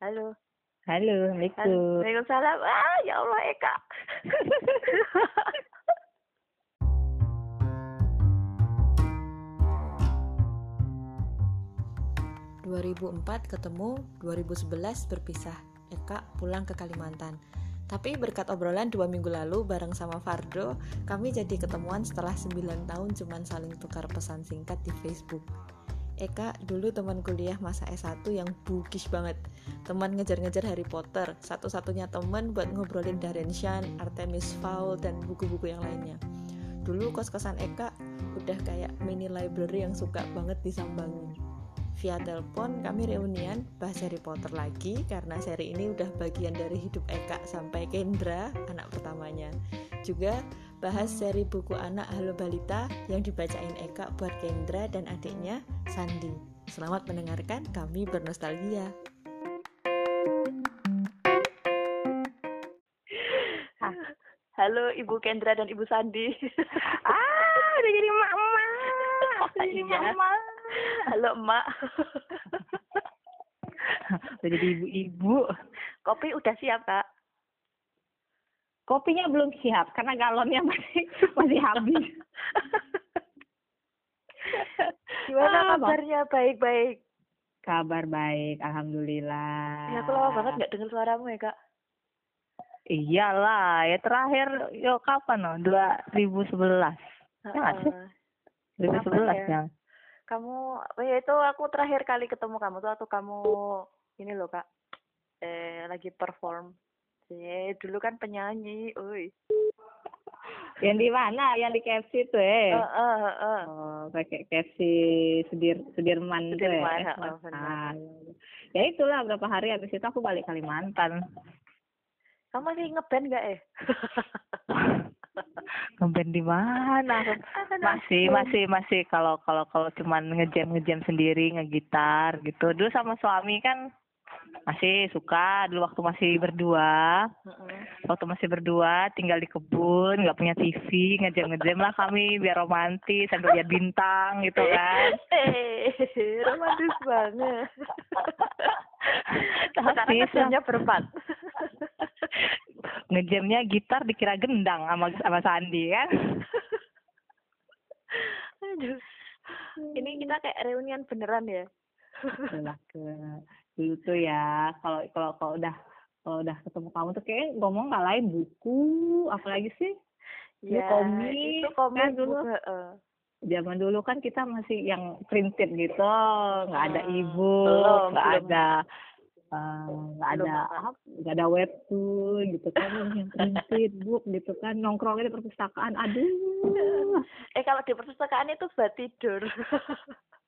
Halo. Halo, Assalamualaikum. Waalaikumsalam. Ah, ya Allah Eka. ...2004 ketemu, 2011 berpisah. Eka pulang ke Kalimantan. Tapi berkat obrolan dua minggu lalu bareng sama Fardo, kami jadi ketemuan setelah 9 tahun cuman saling tukar pesan singkat di Facebook. Eka dulu teman kuliah masa S1 yang bugis banget. Teman ngejar-ngejar Harry Potter, satu-satunya teman buat ngobrolin Darren Shan, Artemis Fowl, dan buku-buku yang lainnya. Dulu kos-kosan Eka udah kayak mini library yang suka banget disambangin. Via telepon kami reunian bahas Harry Potter lagi karena seri ini udah bagian dari hidup Eka sampai Kendra, anak pertamanya. Juga bahas seri buku anak Halo Balita yang dibacain Eka buat Kendra dan adiknya Sandi. Selamat mendengarkan, kami bernostalgia. Halo Ibu Kendra dan Ibu Sandi. ah, udah jadi emak-emak. Udah jadi Iya. Halo Emak. Udah jadi ibu-ibu. Kopi udah siap, Kak? Kopinya belum siap karena galonnya masih masih habis. Gimana Ah, kabarnya? Baik-baik. Kabar baik, alhamdulillah. Ya, aku lama banget nggak dengar suaramu ya, Kak. Iyalah, ya terakhir yo kapan loh? 2011. Ya nggak sih? Heeh. 2011 Kapan ya? ya. Kamu, oh ya itu aku terakhir kali ketemu kamu tuh waktu kamu ini loh, Kak. Eh, lagi perform. Eh, dulu kan penyanyi, oi. Yang di mana? Yang di KFC tuh eh. Heeh, heeh. Oh, pakai KFC Sudir Sudirman tuh Sudirman, ya. heeh, benar. Ah, ya itulah berapa hari habis itu aku balik Kalimantan. Kamu masih ngeband nggak eh? Ngeband di mana? Masih masih masih kalau kalau kalau cuman ngejam ngejam sendiri ngegitar gitu. Dulu sama suami kan masih suka dulu waktu masih berdua waktu masih berdua tinggal di kebun nggak punya TV ngejam ngejam lah kami biar romantis sambil lihat bintang gitu kan Eh, romantis banget. Tapi ngebandnya berempat. ngejamnya gitar dikira gendang sama sama Sandi kan Aduh. Ini kita kayak reunian beneran ya. Dulu tuh ya kalau kalau kalau udah kalau udah ketemu kamu tuh kayak ngomong nggak lain buku apalagi sih Ya, komik, itu komik kan dulu. eh. zaman dulu kan kita masih yang printed gitu nggak ada e-book belum, nggak ada eh, nggak Belum ada nggak ada webtoon gitu kan yang printed book gitu kan nongkrongnya di perpustakaan aduh Eh kalau di perpustakaan itu buat tidur.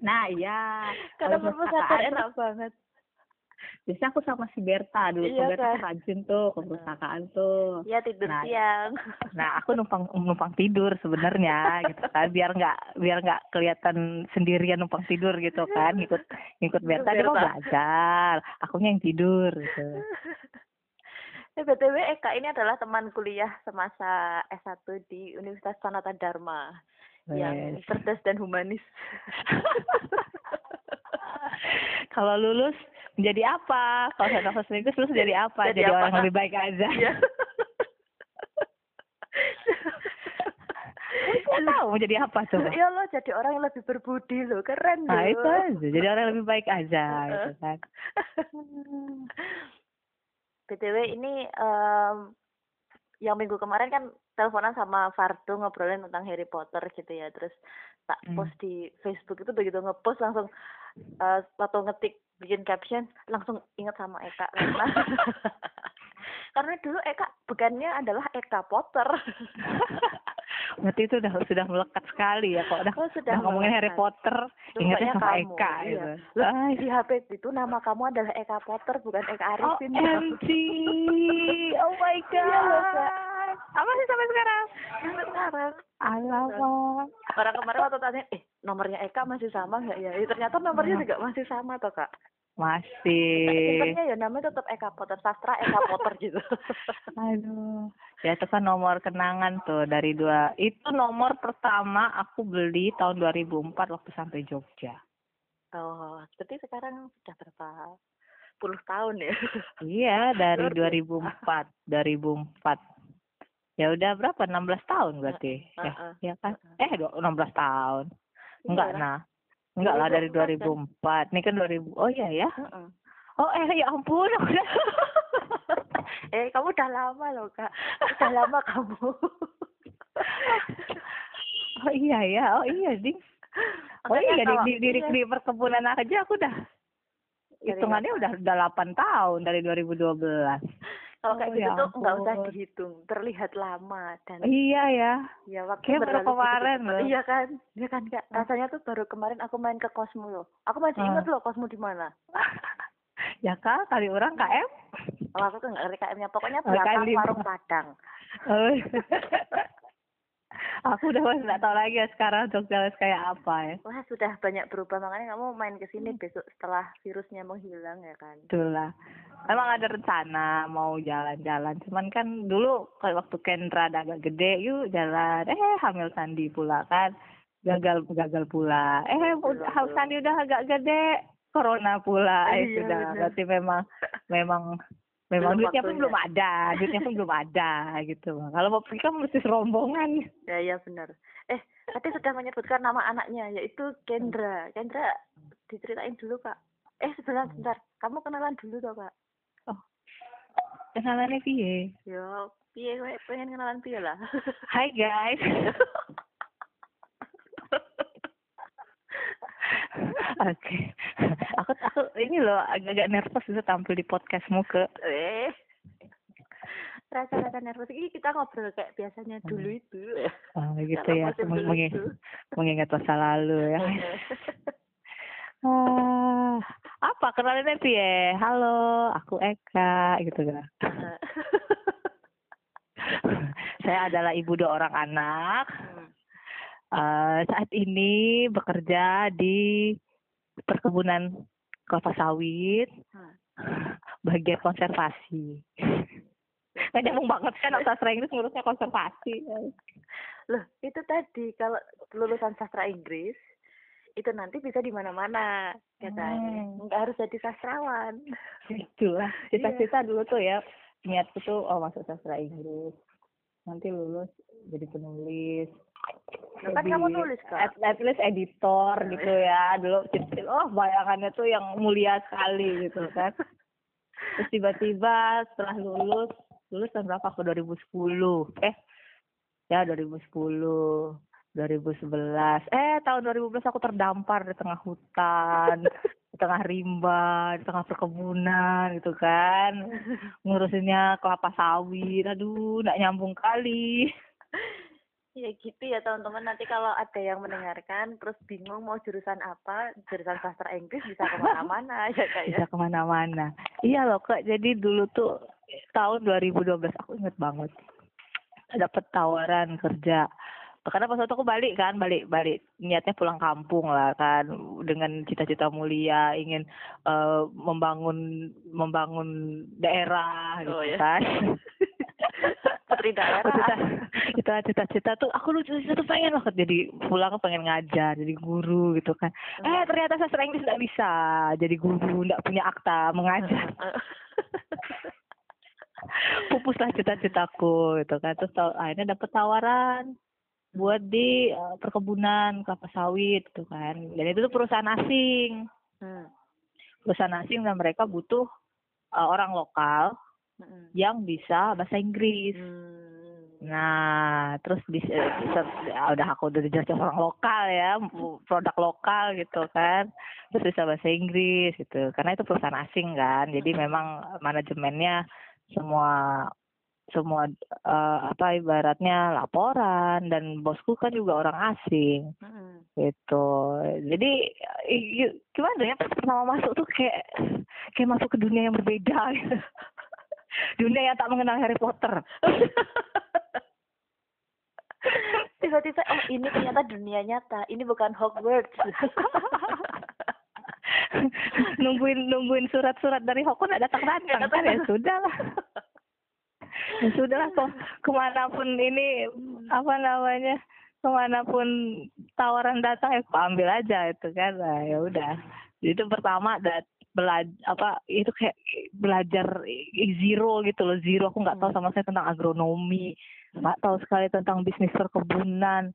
nah iya Karena Kalau perpustakaan enak banget. biasanya aku sama si Berta dulu Iya si Berta kan? rajin tuh ke perpustakaan tuh Ya tidur Nah, siang. Nah, aku numpang numpang tidur sebenarnya gitu kan, biar nggak biar nggak kelihatan sendirian numpang tidur gitu kan, ikut ikut Berta dia mau Berta. belajar, akunya yang tidur gitu. Eh BTW Eka ini adalah teman kuliah semasa S1 di Universitas Sanata Dharma yang cerdas dan humanis. Kalau lulus menjadi apa? Kalau saya kampus lulus lulus jadi apa? Jadi Jadi, apa, orang lebih baik aja. Kamu tahu mau jadi apa coba? Ya lo jadi orang yang lebih berbudi lo, keren Nah loh. itu aja, jadi orang yang lebih baik aja gitu kan. BTW ini em, yang minggu kemarin kan teleponan sama Fardo ngobrolin tentang Harry Potter gitu ya. Terus tak Hmm. post di Facebook itu begitu ngepost langsung eh waktu ngetik bikin caption langsung ingat sama Eka karena karena dulu Eka bukannya adalah Eka Potter. Berarti itu udah sudah melekat sekali ya kok udah, Oh, sudah udah ngomongin Harry. Potter Terus ingatnya banyak sama kamu, Eka iya. gitu. Lah, Ay, di HP itu nama kamu adalah Eka Potter bukan Eka Oh, Arifin. MG. Oh my god. Iya loh, Kak. Apa sih sampai sekarang? Sampai sekarang. Alamak. Orang kemarin waktu tanya, eh nomornya Eka masih sama nggak ya? Eh, ternyata nomornya Hmm. juga masih sama toh kak. Masih. Pinternya ya namanya tetap Eka Potter Sastra Eka Potter gitu. Aduh. Ya itu kan nomor kenangan tuh dari dua. Itu nomor pertama aku beli tahun 2004 waktu sampai Jogja. oh, berarti sekarang sudah berapa tahun ya. Iya, dari Luar biasa. 2004, 2004. Ya udah berapa? 16 tahun berarti. Ya, Heeh. ya kan? Eh, do- 16 tahun. Enggak, Iya nah. Enggak lah dari 2004 2004. Ini kan 2000. Oh iya ya. Oh, eh ya ampun. eh, kamu udah lama loh, Kak. Udah lama kamu. oh iya ya. Oh iya, Ding. Oh iya, di, di, di, iya. di perkebunan aja aku udah hitungannya udah udah 8 tahun dari 2012. Kalau kayak Oh, gitu ya tuh nggak usah dihitung, terlihat lama dan Iya ya. ya waktu Kayak baru kemarin loh. Iya kan? Iya kan Kak? Hmm. Rasanya tuh baru kemarin aku main ke Cosmo loh. Aku masih Ah. ingat loh Cosmo di mana. ya kak, kali orang KM. Oh, aku tuh nggak ngerti KM-nya. Pokoknya Oh, belakang KM lima. warung Padang. Oh. aku udah nggak tahu lagi ya sekarang Jogja kayak apa ya. Wah, sudah banyak berubah. Makanya kamu main ke sini Hmm. besok setelah virusnya menghilang ya kan? Betul lah. Emang ada rencana mau jalan-jalan, cuman kan dulu kalau waktu Kendra agak gede, yuk jalan. Eh hamil Sandi pula kan, gagal gagal pula. Eh hamil. Sandi udah agak gede, corona pula. Eh Iya, sudah, benar. berarti memang memang memang Belum duitnya pun belum ada, duitnya pun belum ada gitu. Kalau mau pergi kan mesti serombongan. Ya, ya benar. Eh, tadi sudah menyebutkan nama anaknya, yaitu Kendra. Kendra, diceritain dulu, Kak. Eh, sebentar, sebentar. Kamu kenalan dulu toh, Kak? Kenalannya piye? Yo, piye pengen kenalan piye lah? Hai guys. Oke. Aku aku ini loh agak-agak nervous bisa tampil di podcastmu ke. eh. Rasa-rasa nervous ini kita ngobrol kayak biasanya dulu itu. Oh, gitu ya. Meng- mengingat masa lalu ya. Ah, apa kenalinnya piye? Halo, aku Eka gitu kan. Saya adalah ibu dua orang anak. Hmm. Eh, saat ini bekerja di perkebunan kelapa sawit bagian konservasi. Nggak nyambung banget kan sastra Inggris ngurusnya konservasi. Loh, itu tadi kalau lulusan sastra Inggris itu nanti bisa di mana-mana katanya. Hmm. Nggak harus jadi sastrawan. Itulah cita-cita dulu tuh ya niatku tuh oh masuk sastra Inggris. Nanti lulus jadi penulis. Kan kamu nulis, Kak. At, at least editor gitu ya. Dulu cita oh bayangannya tuh yang mulia sekali gitu kan. Terus tiba-tiba setelah lulus, lulus tahun berapa aku 2010. Eh, ya 2010. 2011. Eh, tahun 2011 aku terdampar di tengah hutan, di tengah rimba, di tengah perkebunan gitu kan. Ngurusinnya kelapa sawit. Aduh, nggak nyambung kali. Ya gitu ya teman-teman nanti kalau ada yang mendengarkan terus bingung mau jurusan apa jurusan sastra Inggris bisa ke mana-mana ya kak ya Bisa ke mana-mana. Iya loh, Kak. Jadi dulu tuh tahun 2012 aku inget banget. Dapat tawaran kerja karena pas waktu aku balik kan balik balik niatnya pulang kampung lah kan dengan cita-cita mulia ingin eh, membangun membangun daerah gitu Oh, ya. kan putri daerah. cita cita-cita tuh aku lucu cita tuh pengen banget jadi pulang pengen ngajar jadi guru gitu kan. Eh ternyata sastra Inggris nggak bisa jadi guru nggak punya akta mengajar. Pupuslah cita-citaku gitu kan terus akhirnya dapet tawaran buat di eh, perkebunan kelapa sawit gitu kan. Dan itu tuh perusahaan asing. Hmm. perusahaan asing dan mereka butuh eh, orang lokal Hmm. yang bisa bahasa Inggris Hmm. nah terus di udah aku udah jelas orang lokal ya produk lokal gitu kan terus bisa bahasa Inggris gitu karena itu perusahaan asing kan jadi memang manajemennya semua semua eh, apa ibaratnya laporan dan bosku kan juga orang asing Hmm. gitu jadi gimana ya pertama masuk tuh kayak kayak masuk ke dunia yang berbeda gitu. Dunia yang tak mengenal Harry Potter. Tiba-tiba oh ini ternyata dunia nyata. Ini bukan Hogwarts. Nungguin nungguin surat-surat dari Hokon ada datang datang. Kan ya sudah lah ya sudah lah kok ke mana pun ini apa namanya ke mana pun tawaran datang ya aku ambil aja itu kan. Nah, ya udah. Itu pertama dat belajar apa itu kayak belajar zero gitu loh zero. Aku nggak tahu sama sekali tentang agronomi nggak tahu sekali tentang bisnis perkebunan.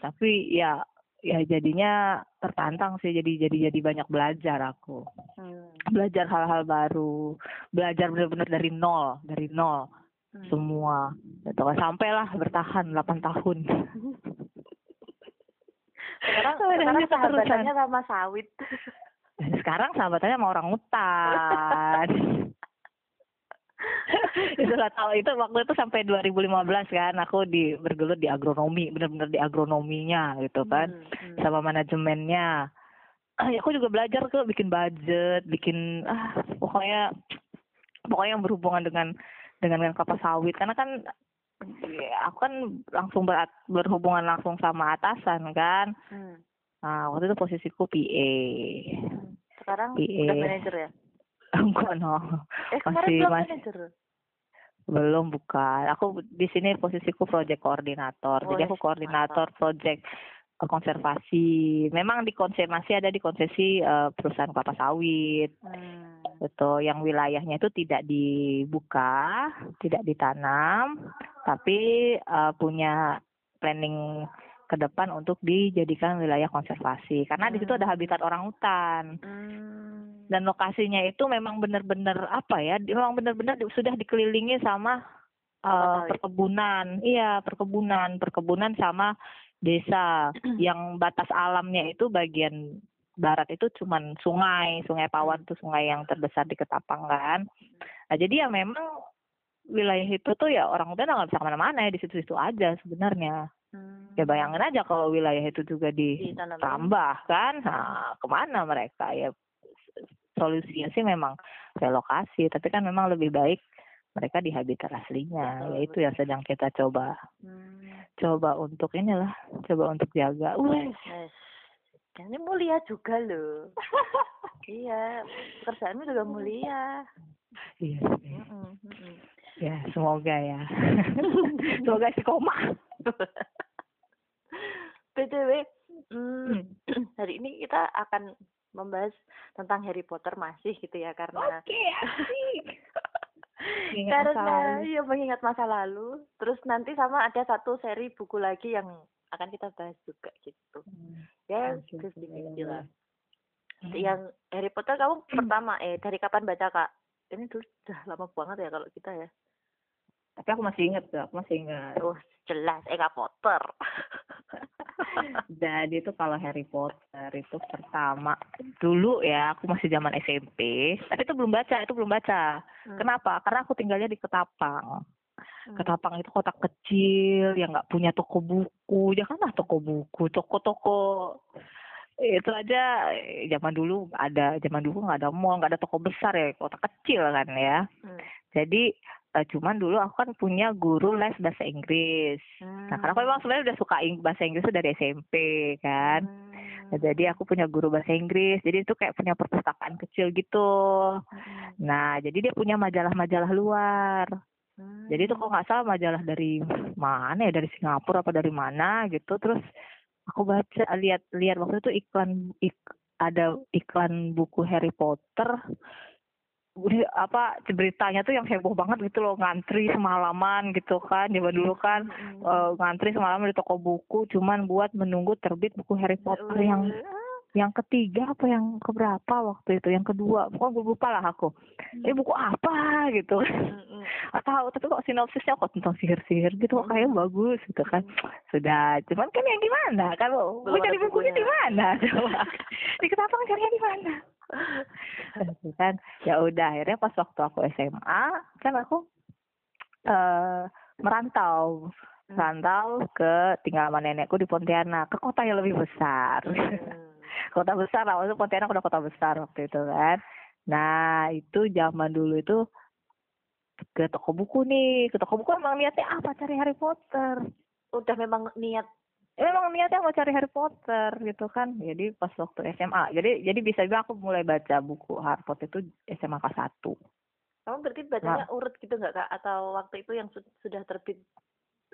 Tapi ya ya jadinya tertantang sih jadi jadi jadi banyak belajar aku. Hmm. belajar hal-hal baru belajar benar-benar dari nol dari nol. Hmm. semua. Gitu sampailah bertahan 8 tahun. Sekarang sekarang sahabatannya sama sawit. Dan sekarang sahabatannya sama orang hutan itu nggak tahu itu waktu itu sampai 2015 kan aku di bergelut di agronomi benar-benar di agronominya gitu kan Hmm, hmm. sama manajemennya ah, ya aku juga belajar ke bikin budget bikin ah pokoknya pokoknya yang berhubungan dengan dengan dengan kelapa sawit karena kan ya, aku kan langsung berat, berhubungan langsung sama atasan kan Hmm. Nah waktu itu posisiku PA Sekarang Iya. udah manajer ya? enggak no Eh Masih- belum masih- manajer. belum bukan aku di sini posisiku project koordinator jadi aku Wih, koordinator project eh, konservasi memang di konservasi ada di konsesi eh, perusahaan kelapa sawit Hmm. gitu yang wilayahnya itu tidak dibuka tidak ditanam tapi eh, punya planning ke depan untuk dijadikan wilayah konservasi. Karena di situ ada habitat orang hutan. Hmm. dan lokasinya itu memang benar-benar apa ya memang benar-benar di- sudah dikelilingi sama sawit. perkebunan. Iya perkebunan. Perkebunan sama desa. Yang batas alamnya itu bagian barat itu cuman sungai. Sungai Pawan tuh sungai yang terbesar di Ketapang kan. Nah, jadi ya memang wilayah itu tuh ya orang udah nggak bisa ke mana-mana ya di situ-situ aja sebenarnya Hmm. ya bayangin aja kalau wilayah itu juga di Ditanam. tambah kan nah, ke mana mereka ya solusinya sih memang relokasi tapi kan memang lebih baik mereka di habitat aslinya Betul, ya itu yang sedang kita coba Hmm. coba untuk inilah coba untuk jaga Wih, Yes. Ini mulia juga loh. iya, pekerjaanmu juga mulia. iya sih. Mm-mm, mm-mm. ya semoga ya semoga si koma BTW, mm, hari ini kita akan membahas tentang Harry Potter masih gitu ya karena oke asik Ingat masa karena ya mengingat masa lalu. Terus nanti sama ada satu seri buku lagi yang akan kita bahas juga gitu. Ya, terus lah. Hmm. Yang Harry Potter kamu pertama eh dari kapan baca kak? Ini dulu sudah lama banget ya kalau kita ya. Tapi aku masih ingat tuh aku masih ingat Oh jelas Eka Potter. Jadi itu kalau Harry Potter itu pertama dulu ya aku masih zaman SMP, tapi itu belum baca, itu belum baca. Hmm. Kenapa? Karena aku tinggalnya di Ketapang. Hmm. Ketapang itu kota kecil yang nggak punya toko buku, janganlah toko buku, toko-toko itu aja eh, zaman dulu ada zaman dulu nggak ada mall nggak ada toko besar ya kota kecil kan ya Hmm. jadi eh, cuman dulu aku kan punya guru les bahasa Inggris Nah, karena aku memang sebenarnya udah suka bahasa Inggris tuh dari SMP kan. Hmm. Nah, jadi aku punya guru bahasa Inggris. Jadi itu kayak punya perpustakaan kecil gitu. Hmm. Nah, jadi dia punya majalah-majalah luar. Hmm. Jadi itu kok nggak salah majalah dari mana ya, dari Singapura apa dari mana gitu. Terus aku baca lihat-lihat waktu itu iklan ik- ada iklan buku Harry Potter. Udah, apa beritanya tuh yang heboh banget gitu loh. Ngantri semalaman gitu kan. Zaman dulu kan Hmm. eh, ngantri semalaman di toko buku. Cuman buat menunggu terbit buku Harry Potter yang yang ketiga apa yang keberapa waktu itu. Yang kedua. Pokoknya gue lupa lah aku. Ini buku apa gitu. Hmm, hmm. Tahu tapi kok sinopsisnya kok tentang sihir-sihir gitu kok kayaknya bagus gitu kan. Sudah. Cuman kan yang gimana kalau mau cari bukunya. di mana? Coba. Di ketapang carinya di mana kan ya udah akhirnya pas waktu aku SMA kan aku eh merantau. Merantau ke tinggal sama nenekku di Pontianak ke kota yang lebih besar. Hmm. kota besar lah waktu Pontianak udah kota besar waktu itu kan. Nah itu zaman dulu itu ke toko buku nih. Ke toko buku emang niatnya apa? Cari Harry Potter. Udah memang niat Eh, emang niatnya mau cari Harry Potter gitu kan. Jadi pas waktu SMA jadi jadi bisa bilang aku mulai baca buku Harry Potter itu SMA kelas 1 kamu berarti bacanya urut gitu nggak kak? Atau waktu itu yang su- sudah terbit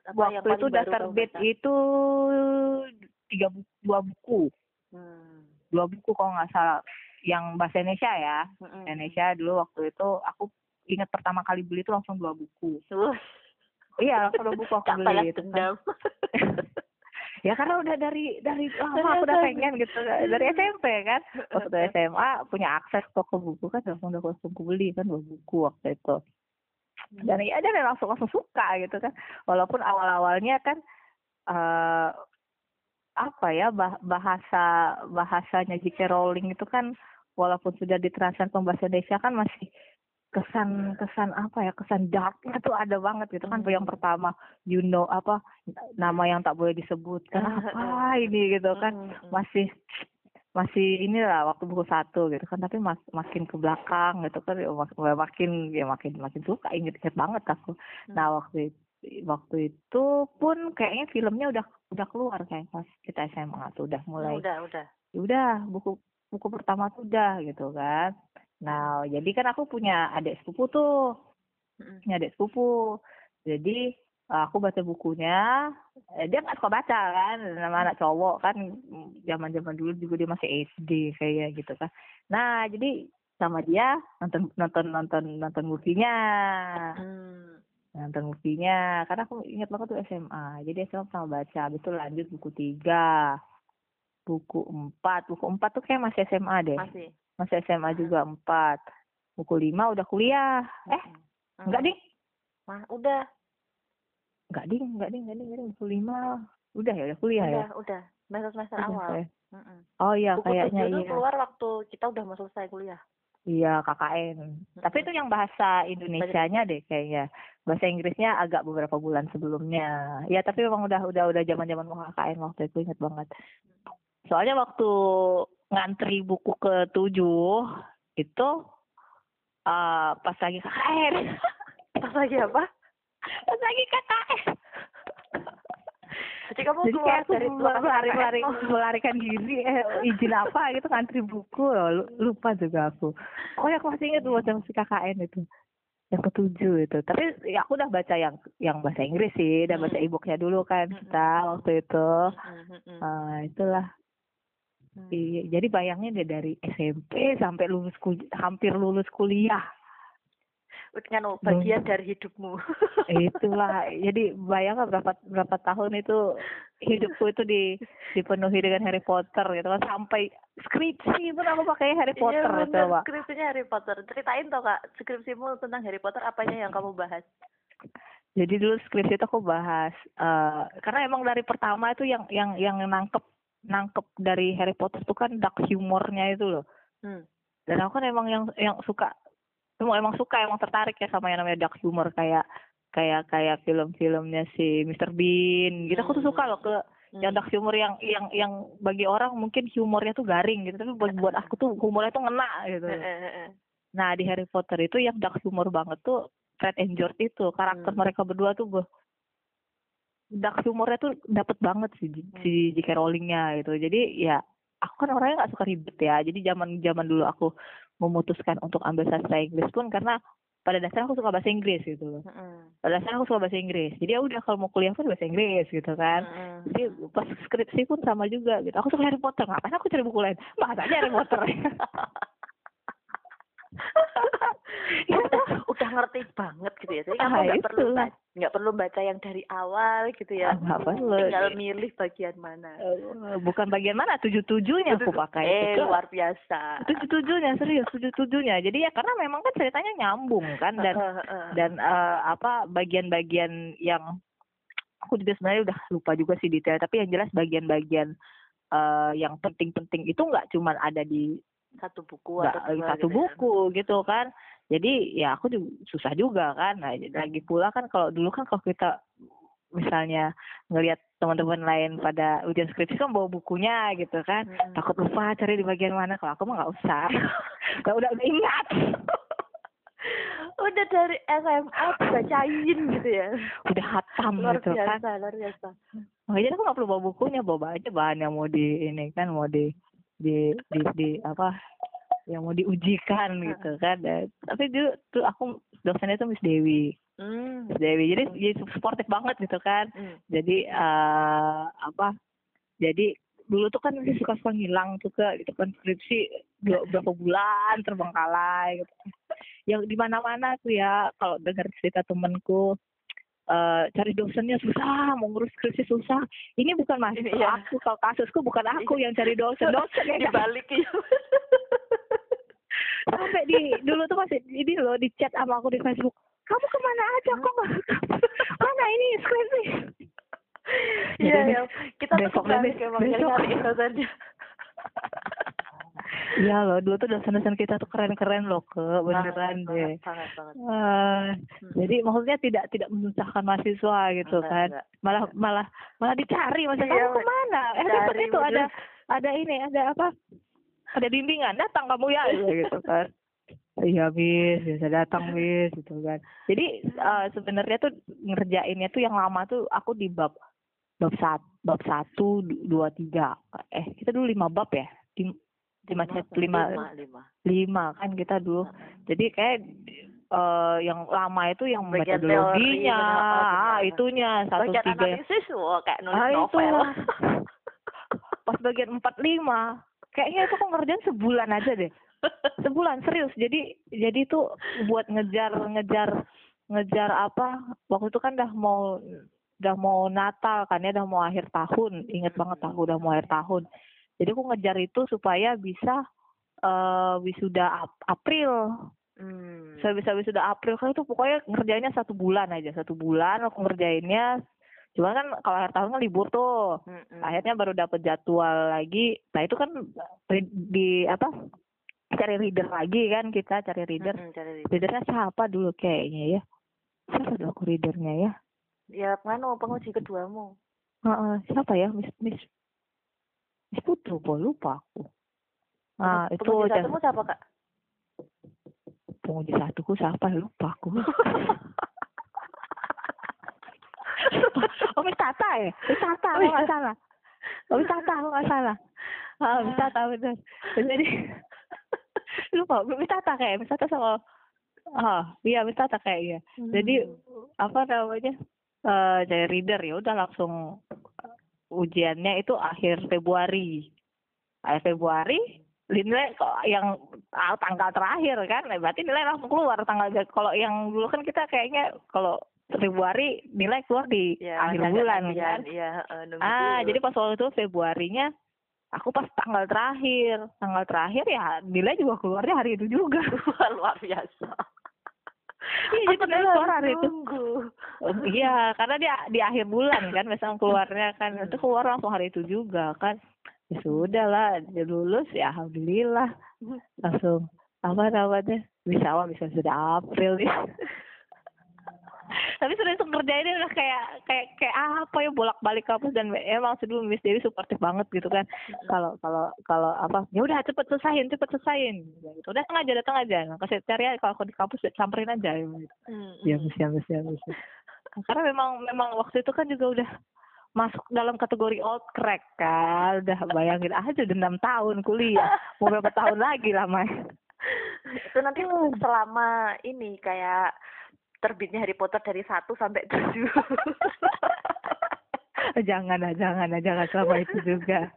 apa yang waktu itu paling udah baru kamu terbit itu tiga buku, dua buku. Hmm. dua buku kalau nggak salah yang bahasa Indonesia ya. Mm-mm. Indonesia dulu waktu itu aku ingat pertama kali beli itu langsung dua buku. Iya langsung dua buku aku beli itu kan. ya karena udah dari dari lama aku udah pengen gitu dari SMP kan. Waktu SMA punya akses toko buku kan langsung udah langsung beli kan buku waktu itu. Dan ya dan langsung langsung suka gitu kan. Walaupun awal awalnya kan eh apa ya bah- bahasa bahasanya J.K. Rowling itu kan walaupun sudah ditranslate ke bahasa Indonesia kan masih kesan kesan apa ya kesan darknya tuh ada banget gitu kan Hmm. yang pertama. You know apa nama yang tak boleh disebutkan apa ini? gitu kan. Mm-mm. masih masih inilah waktu buku satu gitu kan tapi mas, makin ke belakang gitu kan ya mak- makin ya makin makin suka inget-inget banget aku. Nah waktu itu waktu itu pun kayaknya filmnya udah udah keluar kayak pas kita SMA tuh udah mulai. Udah udah. Ya udah buku buku pertama tuh udah gitu kan nah jadi kan aku punya adik sepupu tuh. Punya adik sepupu. Jadi eh, aku baca bukunya. Eh, dia nggak suka baca kan nama anak cowok kan. Zaman zaman dulu juga dia masih SD kayak gitu kan. Nah jadi sama dia nonton nonton nonton nonton movie-nya. Hmm. nonton movie-nya. Karena aku ingat banget tuh SMA jadi SMA sama baca. Habis itu lanjut buku tiga buku empat. Buku empat tuh kayak masih SMA deh. Masih masih SMA juga empat. Buku lima udah kuliah. Eh Mm-mm. enggak ding. Mah, udah. Enggak ding enggak ding enggak ding enggak ding. Buku lima. Udah ya udah kuliah ya? Udah udah. Semester semester awal. Mm-mm. oh iya buku kayaknya tuh iya. keluar waktu kita udah mau selesai kuliah. Iya KKN tapi itu yang bahasa Indonesianya deh kayaknya. Bahasa Inggrisnya agak beberapa bulan sebelumnya. Ya tapi memang udah udah udah zaman zaman mau KKN waktu itu inget banget. Soalnya waktu ngantri buku ke tujuh itu eh pas lagi KKN pas lagi apa? Pas lagi KKN jadi kamu jadi keluar kayak dari melari melari melarikan diri eh, izin apa gitu ngantri buku loh Lu- lupa juga aku. Oh ya aku masih ingat baca masih KKN itu yang ketujuh itu. Tapi ya aku udah baca yang yang bahasa Inggris sih dan baca Hmm. e-booknya dulu kan kita waktu itu. Ah, itulah Hmm. Iya, jadi bayangin deh dari SMP sampai lulus hampir lulus kuliah. Kan bagian dari hidupmu. Itulah. Jadi bayangkan berapa berapa tahun itu hidupku itu di dipenuhi dengan Harry Potter gitu kan. Sampai skripsi pun aku pakai Harry Potter iya bener. Skripsinya Harry Potter. Ceritain toh kak skripsimu tentang Harry Potter apanya yang kamu bahas? Jadi dulu skripsi itu aku bahas eh karena emang dari pertama itu yang yang yang nangkep nangkep dari Harry Potter itu kan dark humornya itu loh hmm. dan aku kan emang yang yang suka emang emang suka emang tertarik ya sama yang namanya dark humor kayak kayak kayak film-filmnya si Mr. Bean gitu aku tuh suka loh ke yang dark humor yang yang yang bagi orang mungkin humornya tuh garing gitu tapi buat buat aku tuh humornya tuh ngena gitu nah di Harry Potter itu yang dark humor banget tuh Fred and George itu karakter Hmm. mereka berdua tuh dark humornya tuh dapet banget sih Hmm. si J.K. Rowling-nya gitu. Jadi ya aku kan orangnya nggak suka ribet ya. Jadi zaman zaman dulu aku memutuskan untuk ambil sastra Inggris pun karena pada dasarnya aku suka bahasa Inggris gitu loh. Mm-mm. pada dasarnya aku suka bahasa Inggris. Jadi ya udah kalau mau kuliah pun bahasa Inggris gitu kan. Mm-mm. jadi pas skripsi pun sama juga gitu. Aku suka Harry Potter. Ngapain aku cari buku lain? Bahas aja Harry Potter? Udah, udah ngerti banget gitu ya. Jadi kamu Ah, nggak perlu baca nggak perlu baca yang dari awal gitu ya. Nggak perlu. tinggal milih bagian mana. Bukan bagian mana tujuh tujuhnya aku pakai. Eh itu luar biasa. Tujuh tujuhnya serius tujuh tujuhnya jadi ya karena memang kan ceritanya nyambung kan dan dan eh, apa bagian-bagian yang aku juga sebenarnya udah lupa juga sih detail tapi yang jelas bagian-bagian eh, yang penting-penting itu nggak cuman ada di satu buku nggak atau dua satu gitu ya. buku gitu kan jadi ya aku juga susah juga kan. Nah, lagi pula kan kalau dulu kan kalau kita misalnya ngelihat teman-teman lain pada ujian skripsi kan bawa bukunya gitu kan. Mm-mm. takut lupa cari di bagian mana. Kalau aku mah nggak usah. Udah udah udah ingat. Udah dari SMA dibacain gitu ya. Udah hatam luar gitu kan. biasa luar biasa. Makanya aku nggak perlu bawa bukunya. Bawa aja bahan yang mau di ini kan mau di di di, di apa yang mau diujikan gitu kan. Dan- tapi dulu tuh aku dosennya tuh Miss Dewi. Hmm. Miss Dewi. Jadi jadi suportif banget gitu kan. Hmm. jadi eh apa jadi dulu tuh kan suka suka ngilang tuh ke gitu kan. Skripsi dua, berapa bulan terbengkalai gitu. Yang di mana mana tuh ya kalau dengar cerita temenku eh cari dosennya susah mau ngurus skripsi susah. Ini bukan mahasiswa Iya. aku kalau kasusku bukan aku yang cari dosen. Dosen yang dibalik sampai di dulu tuh masih ini loh di chat sama aku di Facebook kamu ke mana aja kok nggak mana ini skripsi iya ya kita tuh besok besok- dosennya Iya loh, dulu tuh dosen-dosen kita tuh keren-keren loh ke beneran banget, deh. banget banget Eh, jadi maksudnya tidak tidak menyusahkan mahasiswa gitu Enggak, kan. enggak. Malah malah malah dicari masa Iya, kamu ke mana? Eh besok itu ada ada ini ada apa? Ada bimbingan datang kamu ya. Gitu kan. Iya bis, bisa datang bis gitu kan. Jadi eh, sebenarnya tuh ngerjainnya tuh yang lama tuh aku di bab bab satu bab satu du- dua tiga. Eh kita dulu lima bab ya? Lima lima set- lima lima lima. lima kan kita dulu. Jadi kayak eh yang lama itu yang Bagian metodologinya teori, ah itunya satu bagian tiga. analisis wah kayak nulis ah novel. Pas bagian empat lima kayaknya itu kok ngerjain sebulan aja deh. Sebulan serius. Jadi jadi itu buat ngejar ngejar ngejar apa? Waktu itu kan udah mau udah mau Natal kan ya udah mau akhir tahun. Inget banget aku udah mau akhir tahun. Jadi aku ngejar itu supaya bisa eh wisuda Ap- April. Hmm. saya bisa wisuda April. Kan itu pokoknya ngerjainnya satu bulan aja. Satu bulan aku ngerjainnya cuman kan kalau akhir tahun kan libur tuh. Mm-mm. akhirnya baru dapet jadwal lagi. Nah itu kan di apa cari reader lagi kan kita cari reader. Mm-mm, cari reader. readernya siapa dulu kayaknya ya? Siapa dulu aku readernya ya? Ya mana penguji keduamu. Heeh, siapa ya? Miss Miss Miss Putru kok lupa aku. Nah itu penguji satumu siapa kak? Penguji satuku siapa? Lupa aku oh Miss Tata ya? Tata aku nggak salah. Oh Miss Tata aku nggak salah. Ah Miss Tata benar jadi lupa Miss Tata kayak Miss Tata sama ah iya Miss Tata kayaknya jadi apa namanya eh dari reader ya udah langsung uh, ujiannya itu akhir Februari. Akhir Februari nilai yang ah, tanggal terakhir kan? Nah, berarti nilai langsung keluar tanggal kalau yang dulu kan kita kayaknya kalau Februari nilai keluar di ya, akhir bulan gantian, kan iya nunggu ah dulu. jadi pas waktu itu Februarinya aku pas tanggal terakhir tanggal terakhir ya nilai juga keluarnya hari itu juga luar biasa iya jadi dulu keluar hari itu. Oh, iya, karena dia di akhir bulan kan, biasanya keluarnya kan Hmm. itu keluar langsung hari itu juga kan. Ya sudah lah, dia lulus ya alhamdulillah. Langsung apa namanya? Bisa awal bisa sudah April nih. Tapi sudah langsung kerjainnya udah kayak kayak kayak apa ya bolak-balik kampus dan emang sebelum Miss Dewi suportif banget gitu kan. Kalau kalau kalau apa ya udah cepet selesaiin, cepet selesaiin gitu. Udah datang aja, datang aja. Nah, kasih cari aja kalau aku di kampus samperin aja gitu. Mm-mm. Ya bisa bisa bisa. Karena memang memang waktu itu kan juga udah masuk dalam kategori old crack kan. Udah bayangin aja udah enam tahun kuliah. Mau berapa tahun lagi lamanya. itu nanti selama ini kayak terbitnya Harry Potter dari satu sampai tujuh jangan lah, jangan lah, jangan selama itu juga.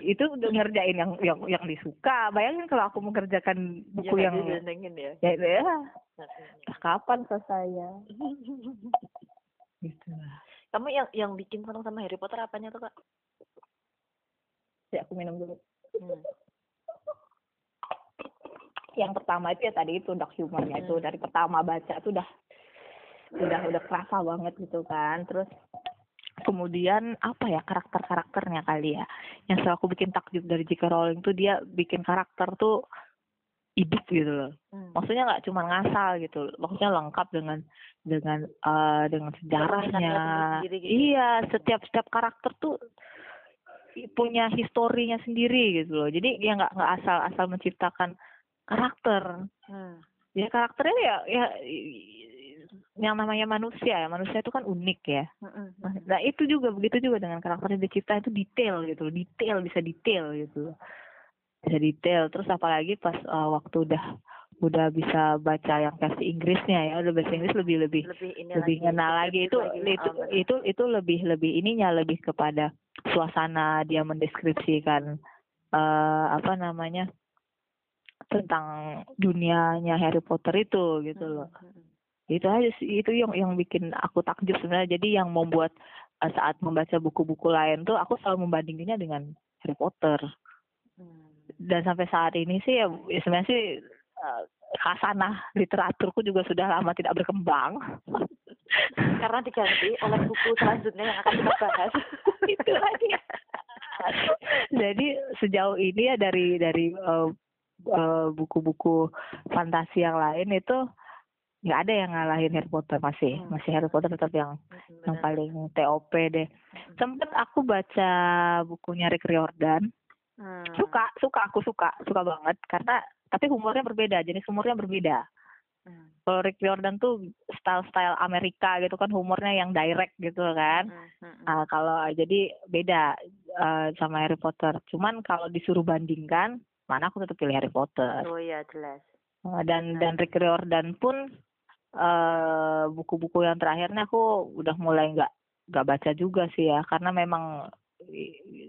itu udah ngerjain yang yang yang disuka. Bayangin kalau aku mengerjakan ya, buku yang disenengin ya ya, ya Mm-mm. kapan selesainya? Gitu lah. kamu yang yang bikin seneng sama Harry Potter apanya tuh kak Ya aku minum dulu. Hmm. Yang pertama itu ya tadi itu dokumennya itu Hmm. dari pertama baca tuh udah udah udah kerasa banget gitu kan terus kemudian apa ya karakter karakternya kali ya yang selalu aku bikin takjub dari J.K. Rowling tuh dia bikin karakter tuh hidup gitu loh Hmm. maksudnya nggak cuma ngasal gitu maksudnya lengkap dengan dengan eh, dengan sejarahnya gitu. iya setiap setiap karakter tuh punya historinya sendiri gitu loh jadi ya nggak nggak asal asal menciptakan karakter Hmm. ya karakternya ya ya yang namanya manusia ya manusia itu kan unik ya Mm-mm. nah itu juga begitu juga dengan karakter yang dicipta itu detail gitu detail bisa detail gitu bisa detail terus apalagi pas uh, waktu udah udah bisa baca yang versi Inggrisnya ya udah bahasa Inggris lebih lebih lebih ini lebih lagi, kenal lagi itu lagi. itu Oh, benar. itu itu lebih lebih ininya lebih kepada suasana dia mendeskripsikan eh apa namanya tentang dunianya Harry Potter itu gitu loh. Hmm, hmm, itu aja sih itu yang yang bikin aku takjub sebenarnya. Jadi yang membuat eh, saat membaca buku-buku lain tuh aku selalu membandinginnya dengan Harry Potter. Hmm. dan sampai saat ini sih ya, ya sebenarnya sih khasanah literaturku juga sudah lama tidak berkembang. Karena diganti oleh buku selanjutnya yang akan kita bahas. Itu lagi jadi sejauh ini ya dari dari eh, eh, buku-buku fantasi yang lain itu nggak ada yang ngalahin Harry Potter masih Hmm. masih Harry Potter tetap yang Hmm, yang paling TOP deh Hmm. sempet aku baca bukunya Rick Riordan Hmm. suka suka aku suka suka banget karena tapi humornya berbeda jenis humornya berbeda Hmm. kalau Rick Riordan tuh style-style Amerika gitu kan humornya yang direct gitu kan Hmm, hmm, hmm. Nah, kalau jadi beda eh, sama Harry Potter cuman kalau disuruh bandingkan mana aku tetap pilih Harry Potter. Oh iya jelas. Eh, dan dan Rick Riordan pun eh buku-buku yang terakhirnya aku udah mulai nggak nggak baca juga sih ya karena memang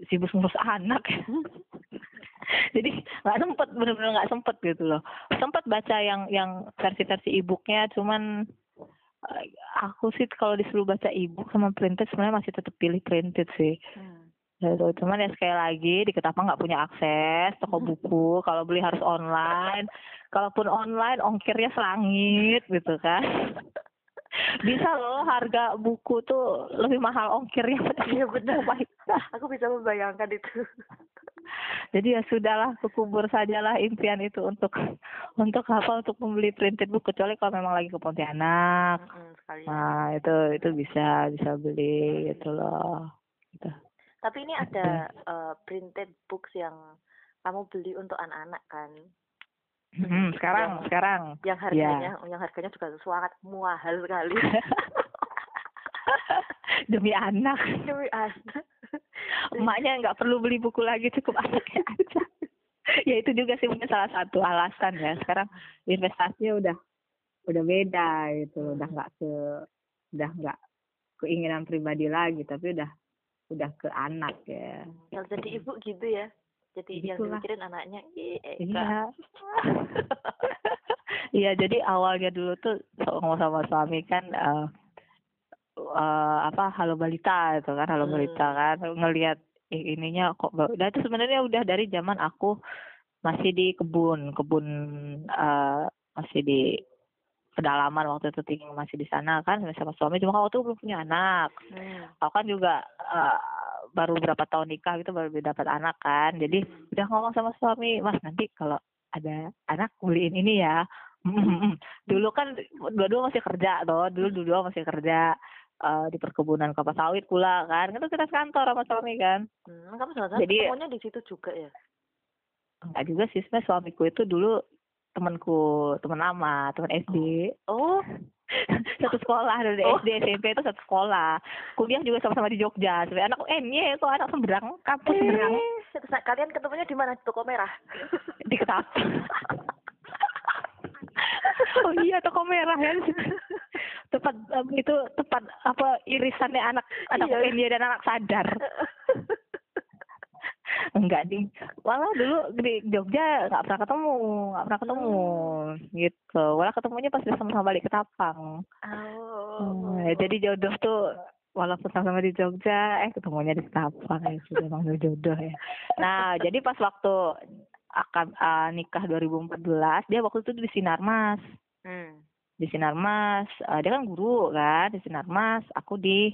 sibuk ngurus anak. Jadi nggak sempet bener-bener nggak sempet gitu loh. Sempet baca yang yang versi-versi e-booknya cuman eh, aku sih kalau disuruh baca e-book sama printed sebenarnya masih tetap pilih printed sih. Hmm. Gitu. Cuman ya sekali lagi di Ketapang nggak punya akses toko buku. Kalau beli harus online. Kalaupun online ongkirnya selangit gitu kan. Bisa loh harga buku tuh lebih mahal ongkirnya. Iya, benar. Oh aku bisa membayangkan itu Jadi ya sudahlah kekubur sajalah impian itu untuk untuk apa untuk membeli printed book kecuali kalau memang lagi ke Pontianak. Hmm, sekali Nah itu itu bisa bisa beli gitu loh. Gitu. Tapi ini ada eh, printed books yang kamu beli untuk anak-anak kan? Hmm, sekarang Yang- sekarang. yang harganya yang harganya juga sangat mahal sekali. Demi anak. Demi anak. emaknya nggak perlu beli buku lagi cukup anaknya aja. Ya itu juga sih mungkin salah satu alasan ya. Sekarang investasinya udah udah beda gitu. Udah nggak ke udah nggak keinginan pribadi lagi tapi udah udah ke anak ya. Kalau jadi ibu gitu ya. Jadi yang Gitulah. dipikirin anaknya iya. Iya jadi awalnya dulu tuh ngomong sama suami kan eh eh, apa halo balita itu kan halo Hmm. balita kan. Ngelihat ih, ininya kok dan itu sebenarnya udah dari zaman aku masih di kebun kebun eh masih di pedalaman waktu itu tinggal masih di sana kan sama suami. Cuma waktu itu belum punya anak. Hmm. aku kan juga eh, baru berapa tahun nikah gitu baru dapat anak kan. Jadi udah ngomong sama suami mas nanti kalau ada anak beliin ini ya. Dulu kan dua-dua masih kerja toh. Dulu dua-dua masih kerja eh, di perkebunan kelapa sawit pula kan. Kan kita kantor sama suami kan. Hmm, kamu Jadi- ketemunya di situ juga ya? Enggak juga sih. Sebenarnya suamiku itu dulu temanku teman lama teman SD oh satu sekolah dari Oh. SD SMP itu satu sekolah kuliah juga sama-sama di Jogja sebenarnya anak NY kok anak Seberang kampus Seberang eh, terus kalian ketemunya di mana toko merah di Ketapang. oh iya toko merah kan. tepat em, itu tepat apa irisannya anak anak Iya. Dan anak sadar. Enggak di malah dulu di Jogja nggak pernah ketemu, nggak pernah ketemu gitu. Malah ketemunya pas sama-sama balik ke Tapang. oh Hmm, jadi jodoh tuh walaupun sama-sama di Jogja, eh ketemunya di Tapang ya sudah emang jodoh ya. Nah, jadi pas waktu akan eh, nikah 2014, dia waktu itu di Sinarmas. hmm. Di Sinarmas, eh, dia kan guru kan di Sinarmas, aku di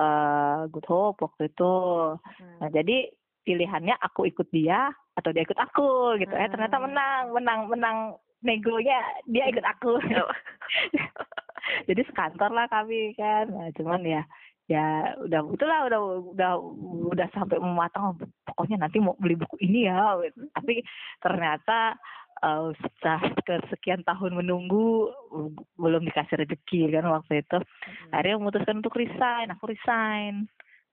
eh Good Hope waktu itu. Hmm. Nah, jadi pilihannya aku ikut dia atau dia ikut aku gitu. Eh ternyata Hmm. menang, menang, menang negonya dia ikut aku. Oh. jadi sekantor lah kami kan nah, cuman ya ya udah itulah udah udah udah sampai mematang oh, pokoknya nanti mau beli buku ini ya gitu. tapi ternyata eh, setelah kesekian tahun menunggu belum dikasih rezeki kan waktu itu Hmm. akhirnya memutuskan untuk resign aku resign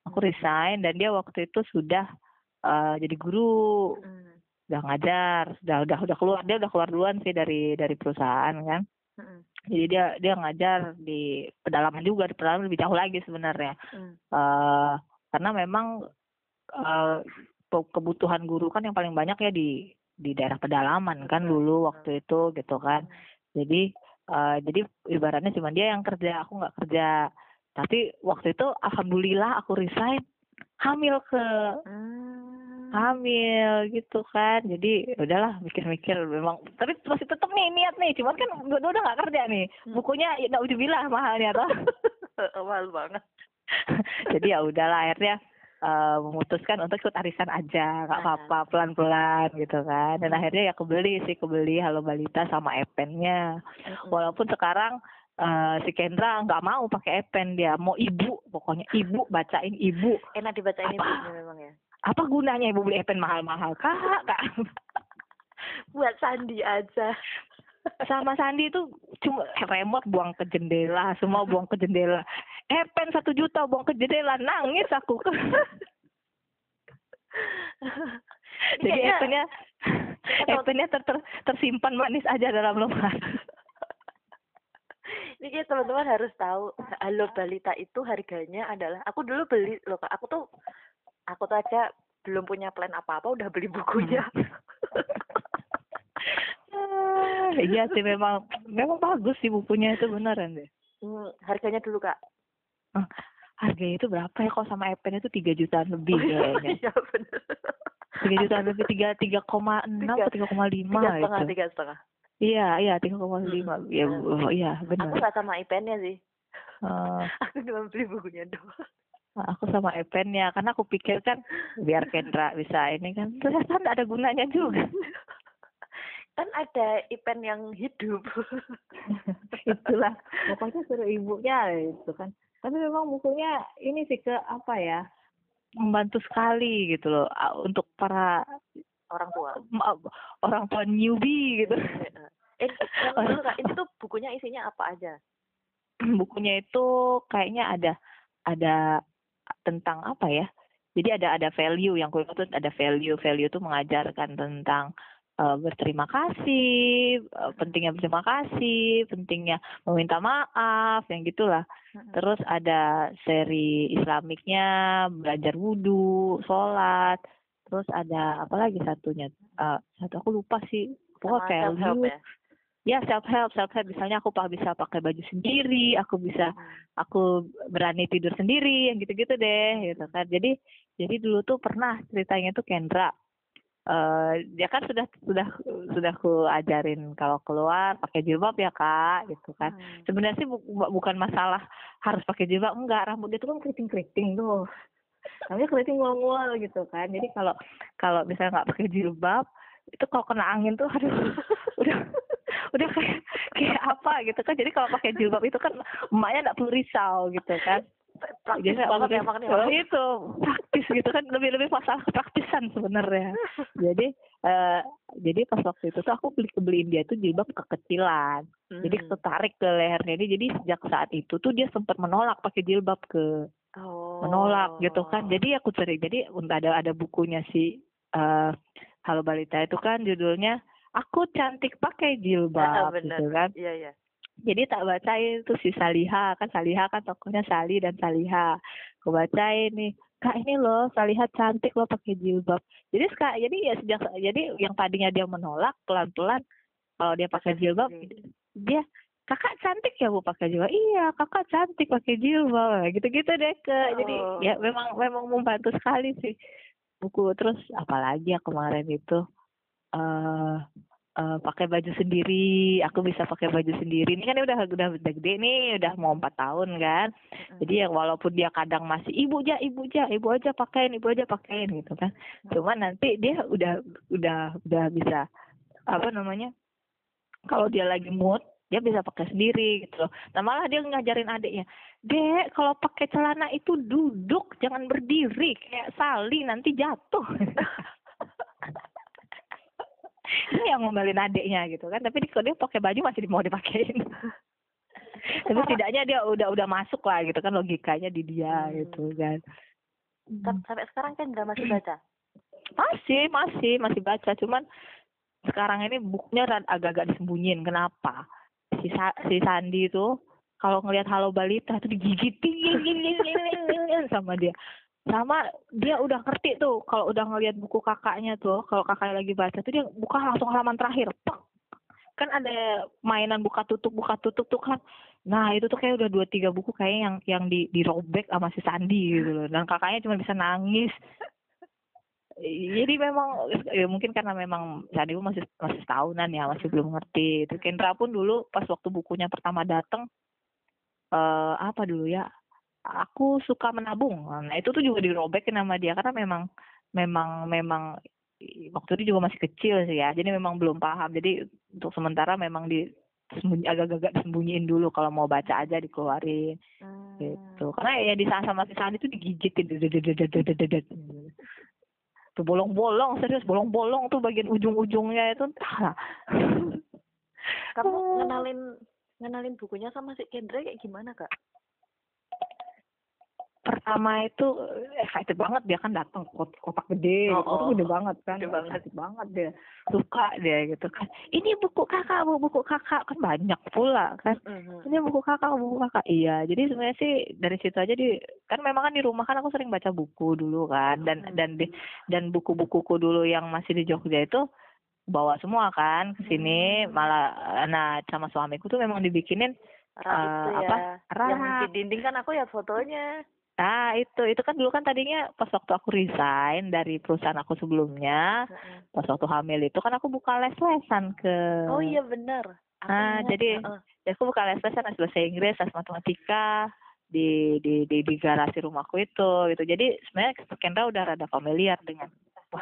aku resign dan dia waktu itu sudah eh, jadi guru Hmm. udah ngajar udah udah udah keluar dia udah keluar duluan sih dari dari perusahaan kan Mm-mm. jadi dia dia ngajar di pedalaman juga di pedalaman lebih jauh lagi sebenarnya Mm. eh karena memang pe- kebutuhan guru kan yang paling banyak ya di di daerah pedalaman kan dulu waktu itu gitu kan jadi eh jadi ibaratnya cuma dia yang kerja aku nggak kerja tapi waktu itu alhamdulillah aku resign hamil ke Hmm. Hamil gitu kan. Jadi ya udahlah mikir-mikir. Memang tapi masih tetap nih niat nih. Cuman kan udah udah nggak kerja nih. Bukunya ya bilang mahalnya toh. Mahal banget. jadi ya udahlah akhirnya eh, memutuskan untuk ikut arisan aja. Nggak apa-apa pelan-pelan gitu kan. Dan akhirnya ya kebeli sih kebeli halo balita sama epennya walaupun sekarang eh, si Kendra nggak mau pakai epen dia mau ibu pokoknya ibu bacain ibu. Enak dibacain ibunya memang ya. Apa gunanya ibu beli epen mahal-mahal? Kak kak. Buat Sandi aja. sama Sandi itu cuma remote buang ke jendela semua buang ke jendela. Epen satu juta buang ke jendela nangis aku. Jadi Kayaknya- epennya epennya ter, ter- tersimpan manis aja dalam lemari. Ini kayak teman-teman harus tahu Halo Balita itu harganya adalah aku dulu beli loh Kak. Aku tuh aku tuh aja belum punya plan apa-apa udah beli bukunya. Ah, iya sih memang memang bagus sih bukunya itu beneran deh Hmm, harganya dulu Kak. Ah, harganya itu berapa ya kalau sama epen itu tiga jutaan lebih kayaknya Iya benar. tiga jutaan lebih tiga tiga koma enam atau tiga koma lima Tiga setengah, itu tiga setengah. iya iya tiga koma lima Mm-mm. ya oh, iya Aku benar nggak sama iPad-nya sih. Eh, Aku cuma beli bukunya doang. Aku sama epennya karena aku pikir kan biar Kendra bisa ini kan ternyata nggak ada gunanya juga Kan ada event yang hidup. itulah pokoknya suruh ibunya itu kan tapi memang bukunya ini sih ke apa ya membantu sekali gitu loh untuk para Orang tua. orang tua newbie gitu Eh, yang dulu Kak, ini tuh bukunya isinya apa aja? bukunya itu kayaknya ada ada tentang apa ya? Jadi ada ada value yang kuliah itu ada value value itu mengajarkan tentang eh, berterima kasih eh, pentingnya berterima kasih pentingnya meminta maaf yang gitulah. Terus ada seri Islamiknya belajar wudhu sholat terus ada apa lagi satunya? Eh, satu aku lupa sih. Pokoknya value ya? Ya self help self help misalnya aku bisa pakai baju sendiri aku bisa aku berani tidur sendiri yang gitu-gitu deh gitu kan. Jadi jadi dulu tuh pernah ceritanya tuh Kendra eh dia kan sudah sudah sudah aku ajarin kalau keluar pakai jilbab ya kak gitu kan. Hmm. sebenarnya sih bu- bu- bukan masalah harus pakai jilbab enggak. Rambut dia tuh kan keriting keriting tuh. Namanya keriting ngual-ngual gitu kan. Jadi kalau kalau misalnya nggak pakai jilbab itu kalau kena angin tuh aduh udah udah kayak kayak apa gitu kan. Jadi kalau pakai jilbab itu kan emaknya nggak perlu risau gitu kan. Praktis nggak banget ya makanya. oh, itu praktis gitu kan. Lebih lebih masalah praktisan sebenarnya. Jadi eh jadi pas waktu itu tuh aku beli beliin dia tuh jilbab kekecilan. Jadi Hmm. tertarik ke lehernya dia. Jadi sejak saat itu tuh dia sempat menolak pakai jilbab ke Oh. menolak gitu kan. Jadi aku cari jadi ada ada bukunya si eh Halo Balita itu kan judulnya aku cantik pakai jilbab benar. gitu kan. Iya, iya. jadi tak bacain tuh si Saliha. Kan Saliha kan tokohnya Sali dan Saliha. Aku bacain nih kak ini loh Saliha cantik loh pakai jilbab. Jadi sekarang jadi ya sejak jadi yang tadinya dia menolak pelan pelan kalau dia pakai jilbab dia kakak cantik ya bu pakai jilbab? Iya kakak cantik pakai jilbab. Gitu gitu deh ke jadi Oh. ya memang memang membantu sekali sih buku. Terus apalagi ya kemarin itu eh eh, pakai baju sendiri aku bisa pakai baju sendiri. Ini kan udah udah udah gede nih udah mau empat tahun kan. Jadi ya walaupun dia kadang masih ibu aja ibu aja ibu aja pakein ibu aja pakein gitu kan. Cuman nanti dia udah udah udah bisa apa namanya kalau dia lagi mood dia bisa pakai sendiri gitu loh. Nah malah dia ngajarin adiknya, dek kalau pakai celana itu duduk jangan berdiri kayak Sali nanti jatuh. Ini yang ngomelin adiknya gitu kan, tapi kalau dia pakai baju masih mau dipakein. tapi setidaknya dia udah udah masuk lah gitu kan logikanya di dia Hmm. gitu kan. Sam- Sampai sekarang kan nggak masih baca. Masih, masih, masih baca. Cuman sekarang ini bukunya agak-agak disembunyiin. Kenapa? Si, Sa- si Sandi itu kalau ngelihat Halo Balita itu digigitin sama dia. Sama dia udah ngerti tuh kalau udah ngelihat buku kakaknya tuh, kalau kakaknya lagi baca tuh dia buka langsung halaman terakhir. Pak. Kan ada mainan buka tutup buka tutup tuh kan. Nah, itu tuh kayak udah dua tiga buku kayaknya yang yang di dirobek sama si Sandi gitu loh. Dan kakaknya cuma bisa nangis jadi memang ya mungkin karena memang Sandi masih masih setahunan ya masih belum ngerti itu Kendra pun dulu pas waktu bukunya pertama datang eh apa dulu ya aku suka menabung. Nah itu tuh juga dirobekin sama dia karena memang memang memang waktu itu juga masih kecil sih ya. Jadi memang belum paham. Jadi untuk sementara memang di agak-agak sembunyiin dulu kalau mau baca aja dikeluarin. Hmm. gitu. Karena ya di saat sama si itu digigitin tuh bolong-bolong serius bolong-bolong tuh bagian ujung-ujungnya itu. Kamu ngenalin ngenalin bukunya sama si Kendra kayak gimana kak? Pertama itu excited banget dia kan datang kot- kotak gede Oh. Kotak oh. gede banget kan Gede banget. excited banget dia suka dia gitu kan ini buku kakak bu buku kakak kan banyak pula kan Mhm. ini buku kakak buku kakak iya jadi sebenarnya sih dari situ aja di kan memang kan di rumah kan aku sering baca buku dulu kan dan Hmm. dan di, dan buku-bukuku dulu yang masih di Jogja itu bawa semua kan ke sini Hmm. malah nah sama suamiku tuh memang dibikinin Eh, itu ya. apa? Yang rak. di dinding kan aku ya fotonya. Nah itu itu kan dulu kan tadinya pas waktu aku resign dari perusahaan aku sebelumnya Heeh. pas waktu hamil itu kan aku buka les-lesan ke Oh iya bener. Aku Ah, jadi- Heeh. ya aku buka les-lesan les bahasa Inggris les matematika di di di, di garasi rumahku itu gitu jadi sebenarnya Kendra udah rada familiar dengan wah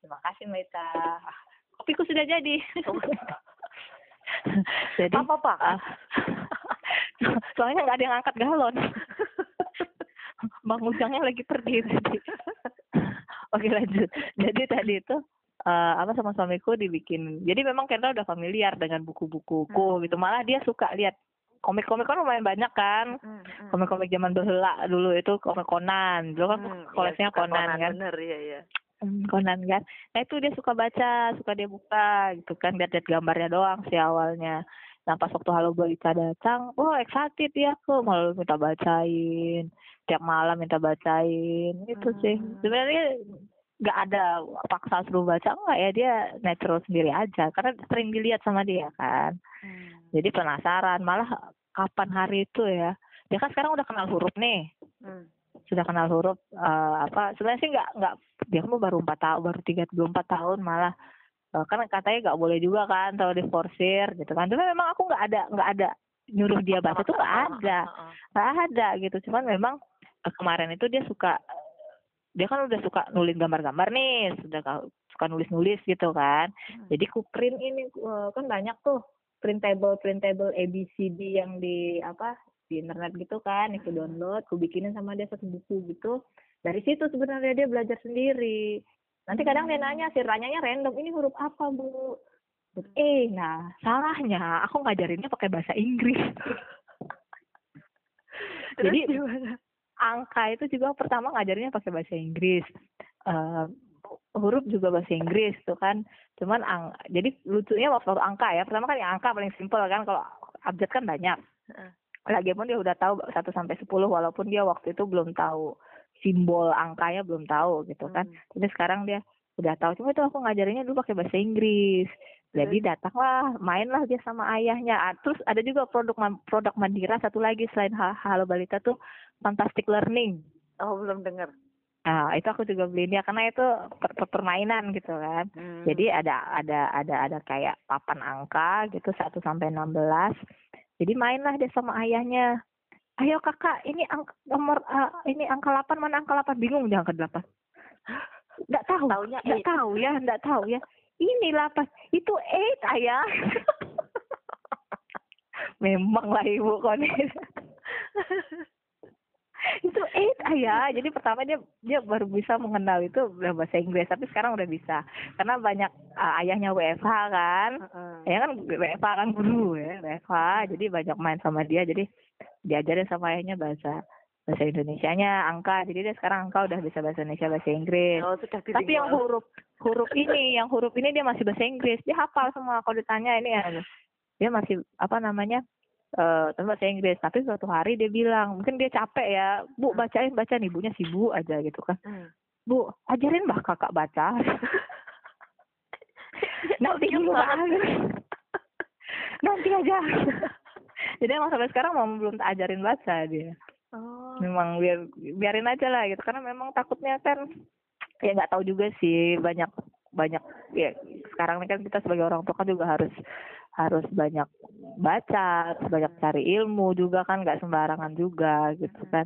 terima kasih Mbak Ita Ah, kopiku sudah jadi jadi apa pak? ah, soalnya nggak ada yang angkat galon Bang Ujangnya lagi pergi tadi. Oke lanjut. Jadi tadi itu eh, apa sama suamiku dibikin. Jadi memang Kendra udah familiar dengan buku-bukuku Hmm. gitu. Malah dia suka lihat komik-komik kan lumayan banyak kan. Mm, mm. Komik-komik zaman berhela dulu itu komik Conan. Dulu kan Hmm, iya, koleksinya suka Conan kan. Bener iya iya. Hmm, Conan kan. Nah itu dia suka baca, suka dia buka gitu kan, lihat-lihat gambarnya doang sih awalnya. Nah pas waktu Halo Balita datang, wah excited ya aku malah minta bacain, tiap malam minta bacain, itu sih. Hmm. Sebenarnya nggak ada paksa suruh baca enggak ya dia natural sendiri aja karena sering dilihat sama dia kan. Hmm. Jadi penasaran malah kapan hari itu ya. Dia kan sekarang udah kenal huruf nih Hmm. sudah kenal huruf eh, apa sebenarnya sih nggak nggak dia kan baru empat tahun baru tiga belum empat tahun malah kan katanya nggak boleh juga kan kalau diforsir gitu kan. Tapi memang aku nggak ada nggak ada nyuruh dia baca tuh nggak ada. Heeh. nggak ada gitu. Cuman memang eh, kemarin itu dia suka dia kan udah suka nulis gambar-gambar nih sudah ka- suka nulis-nulis gitu kan. Hmm. jadi ku print ini eh, kan banyak tuh printable printable ABCD yang di apa di internet gitu kan aku download ku bikinin sama dia satu buku gitu. Dari situ sebenarnya dia belajar sendiri nanti kadang dia nanya si ranyanya random ini huruf apa bu? Huruf E. Nah salahnya aku ngajarinnya pakai bahasa Inggris. Jadi gimana? angka itu juga pertama ngajarinnya pakai bahasa Inggris. Eh, huruf juga bahasa Inggris tuh kan. Cuman ang jadi lucunya waktu waktu angka ya. Pertama kan yang angka paling simpel kan kalau abjad kan banyak. Lagi pun dia udah tahu 1 sampai 10 walaupun dia waktu itu belum tahu simbol angkanya belum tahu gitu kan. Hmm. tapi sekarang dia udah tahu. Cuma itu aku ngajarinnya dulu pakai bahasa Inggris. Jadi datanglah mainlah dia sama ayahnya. Ah, terus ada juga produk produk Mandira satu lagi selain Ha- Halo Balita tuh Fantastic Learning. Oh belum dengar. nah itu aku juga beliin dia karena itu per- per- permainan gitu kan. Hmm. jadi ada ada ada ada kayak papan angka gitu 1 sampai 16 jadi mainlah dia sama ayahnya ayo kakak ini angka nomor ah, ini angka 8 mana angka 8 bingung dia angka 8 nggak tahu Taunya nggak eight. tahu ya nggak tahu ya. Ini 8 itu 8 ayah. Memang lah ibu koni itu eight ayah. Jadi pertama dia dia baru bisa mengenal itu bahasa Inggris tapi sekarang udah bisa. Karena banyak ah, ayahnya WFH kan. Heeh. ya kan WFH kan guru ya WFH jadi banyak main sama dia jadi diajarin sama ayahnya bahasa bahasa Indonesianya angka. Jadi dia sekarang angka udah bisa bahasa Indonesia bahasa Inggris. Oh, sudah tapi yang huruf huruf ini yang huruf ini dia masih bahasa Inggris. Dia hafal semua. Kalau ditanya ini ya dia masih apa namanya eh uh, bahasa Inggris. Tapi suatu hari dia bilang mungkin dia capek ya bu bacain bacain ibunya sibuk aja gitu kan. Hmm. bu ajarin bah kakak baca. Nanti dulu nanti aja jadi emang sampai sekarang mau belum ajarin baca dia. Oh. memang biar biarin aja lah gitu. Karena memang takutnya kan ya nggak tahu juga sih banyak banyak ya sekarang ini kan kita sebagai orang tua kan juga harus harus banyak baca harus banyak cari ilmu juga kan nggak sembarangan juga gitu kan.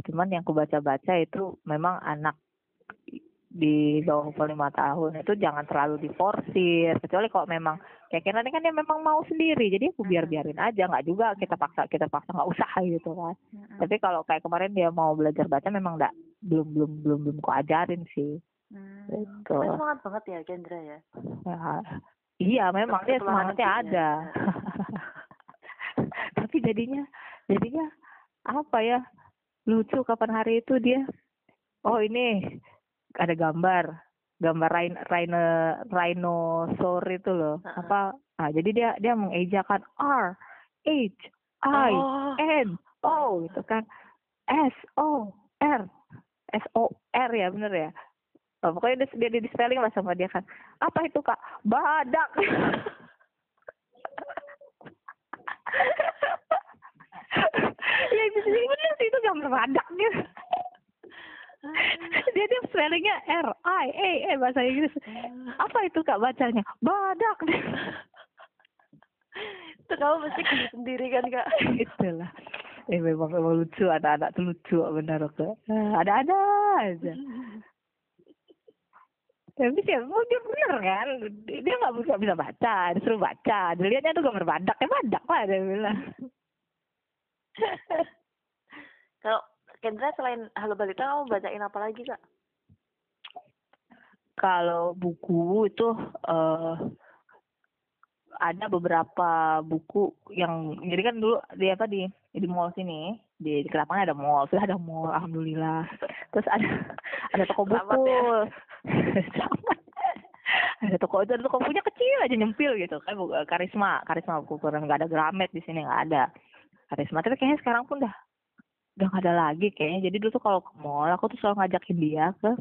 Cuman yang ku baca baca itu memang anak di bawah 25 tahun itu jangan terlalu diforsir. Kecuali kalau memang kayak Kenan kan dia memang mau sendiri. Jadi aku biar biarin aja. Nggak juga kita paksa kita paksa nggak usah gitu kan. Mm-mm. tapi kalau kayak kemarin dia mau belajar baca memang enggak belum belum belum belum ku ajarin sih. Hmm. Gitu. Tapi semangat banget ya Kendra ya. Ya, iya memang dia semangatnya ada. Tapi jadinya jadinya apa ya? Lucu kapan hari itu dia oh ini ada gambar gambar rhin rhino rhinosaur itu loh. Heeh. apa? Ah jadi dia dia mengejakan R H I Oh. N O gitu kan. S O R. S O R ya bener ya. Oh, pokoknya dia, dia, dia di spelling lah sama dia kan. Apa itu kak? Badak. Ya itu sih bener sih itu gambar badaknya dia dia spellingnya R I A E bahasa Inggris. Apa itu kak bacanya? Badak. Itu kamu mesti geli sendiri kan kak? itulah. Eh memang memang lucu anak-anak tuh lucu benar kok ada-ada aja. Tapi sih oh, dia bener kan? Dia nggak bisa bisa baca disuruh baca. Dilihatnya tuh gambar badak ya badak lah dia bilang. Kalau Kendra selain Halo Balita kamu bacain apa lagi kak? kalau buku itu eh ada beberapa buku yang jadi kan dulu di apa di di mall sini di, di Kerapangan ada mall sudah ada mall alhamdulillah. Terus ada ada toko Selamat buku. ya. Ada toko itu ada toko bukunya kecil aja nyempil gitu. Kan buku karisma karisma buku kurang nggak ada Gramet di sini nggak ada. Karisma tapi kayaknya sekarang pun udah udah nggak ada lagi kayaknya. Jadi dulu tuh kalau ke mall aku tuh selalu ngajakin dia ke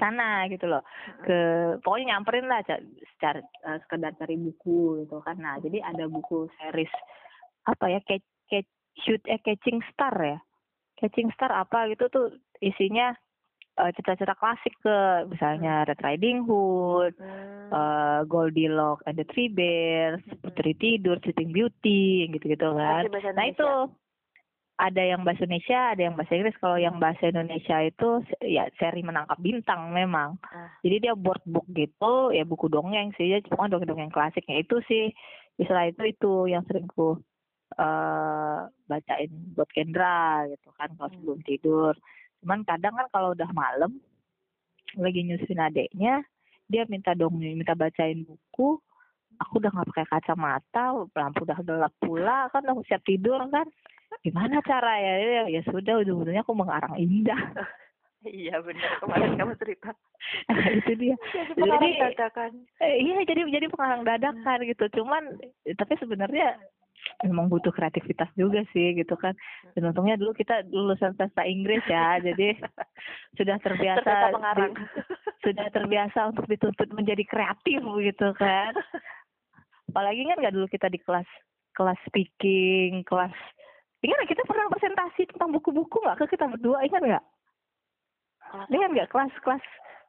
sana gitu loh. Ke pokoknya nyamperin lah ca- secara eh, sekedar cari buku gitu kan. Nah jadi ada buku series apa ya catch, catch shoot eh catching star ya. Catching star apa gitu tuh isinya eh, cerita-cerita klasik ke misalnya Red Riding Hood Hmm. eh Goldilocks and the Three Bears Putri Tidur Sleeping Beauty gitu-gitu kan. Nah itu ada yang bahasa Indonesia, ada yang bahasa Inggris. Kalau yang bahasa Indonesia itu ya seri menangkap bintang memang. Ah. Jadi dia board book gitu, ya buku dongeng sih, ya pokoknya dongeng-dongeng klasiknya itu sih. Istilah itu itu yang sering ku eh bacain buat Kendra gitu kan kalau Hmm. sebelum tidur. Cuman kadang kan kalau udah malam lagi nyusuin adeknya, dia minta dongeng, minta bacain buku. Aku udah nggak pakai kacamata, lampu udah gelap pula, kan udah siap tidur kan gimana cara ya ya, ya sudah ujung-ujungnya aku mengarang indah Iya benar. Kemarin kamu cerita. Nah, itu dia. Jadi pengarang Jadi- dadakan. Eh, iya jadi jadi pengarang dadakan gitu. Cuman eh, tapi sebenarnya memang butuh kreativitas juga sih gitu kan. Dan untungnya dulu kita lulusan sastra Inggris ya jadi sudah terbiasa di- sudah terbiasa untuk dituntut menjadi kreatif gitu kan. Apalagi kan nggak dulu kita di kelas kelas speaking kelas ingat kita pernah presentasi tentang buku-buku nggak? Ke kita berdua ingat nggak? Ingat nggak kelas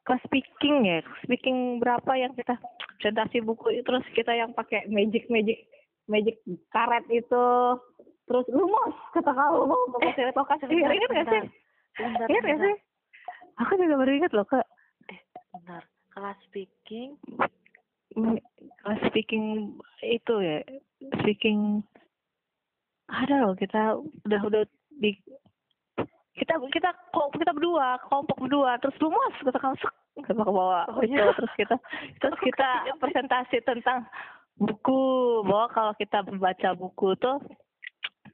kelas speaking ya? Speaking berapa yang kita presentasi buku terus kita yang pakai magic magic magic karet itu. Terus lumos kata kau mau pakai silet lokasi sebentar, ingat nggak sih? Bentar, ingat nggak sih? aku juga baru ingat loh kak. Bentar. Kelas speaking. Mm, kelas speaking itu ya speaking ada loh kita udah udah di kita kita kok kita berdua kelompok berdua terus lumos kata kamu sek ke bawah Oh, itu iya. terus kita terus kita presentasi tentang buku bahwa kalau kita membaca buku tuh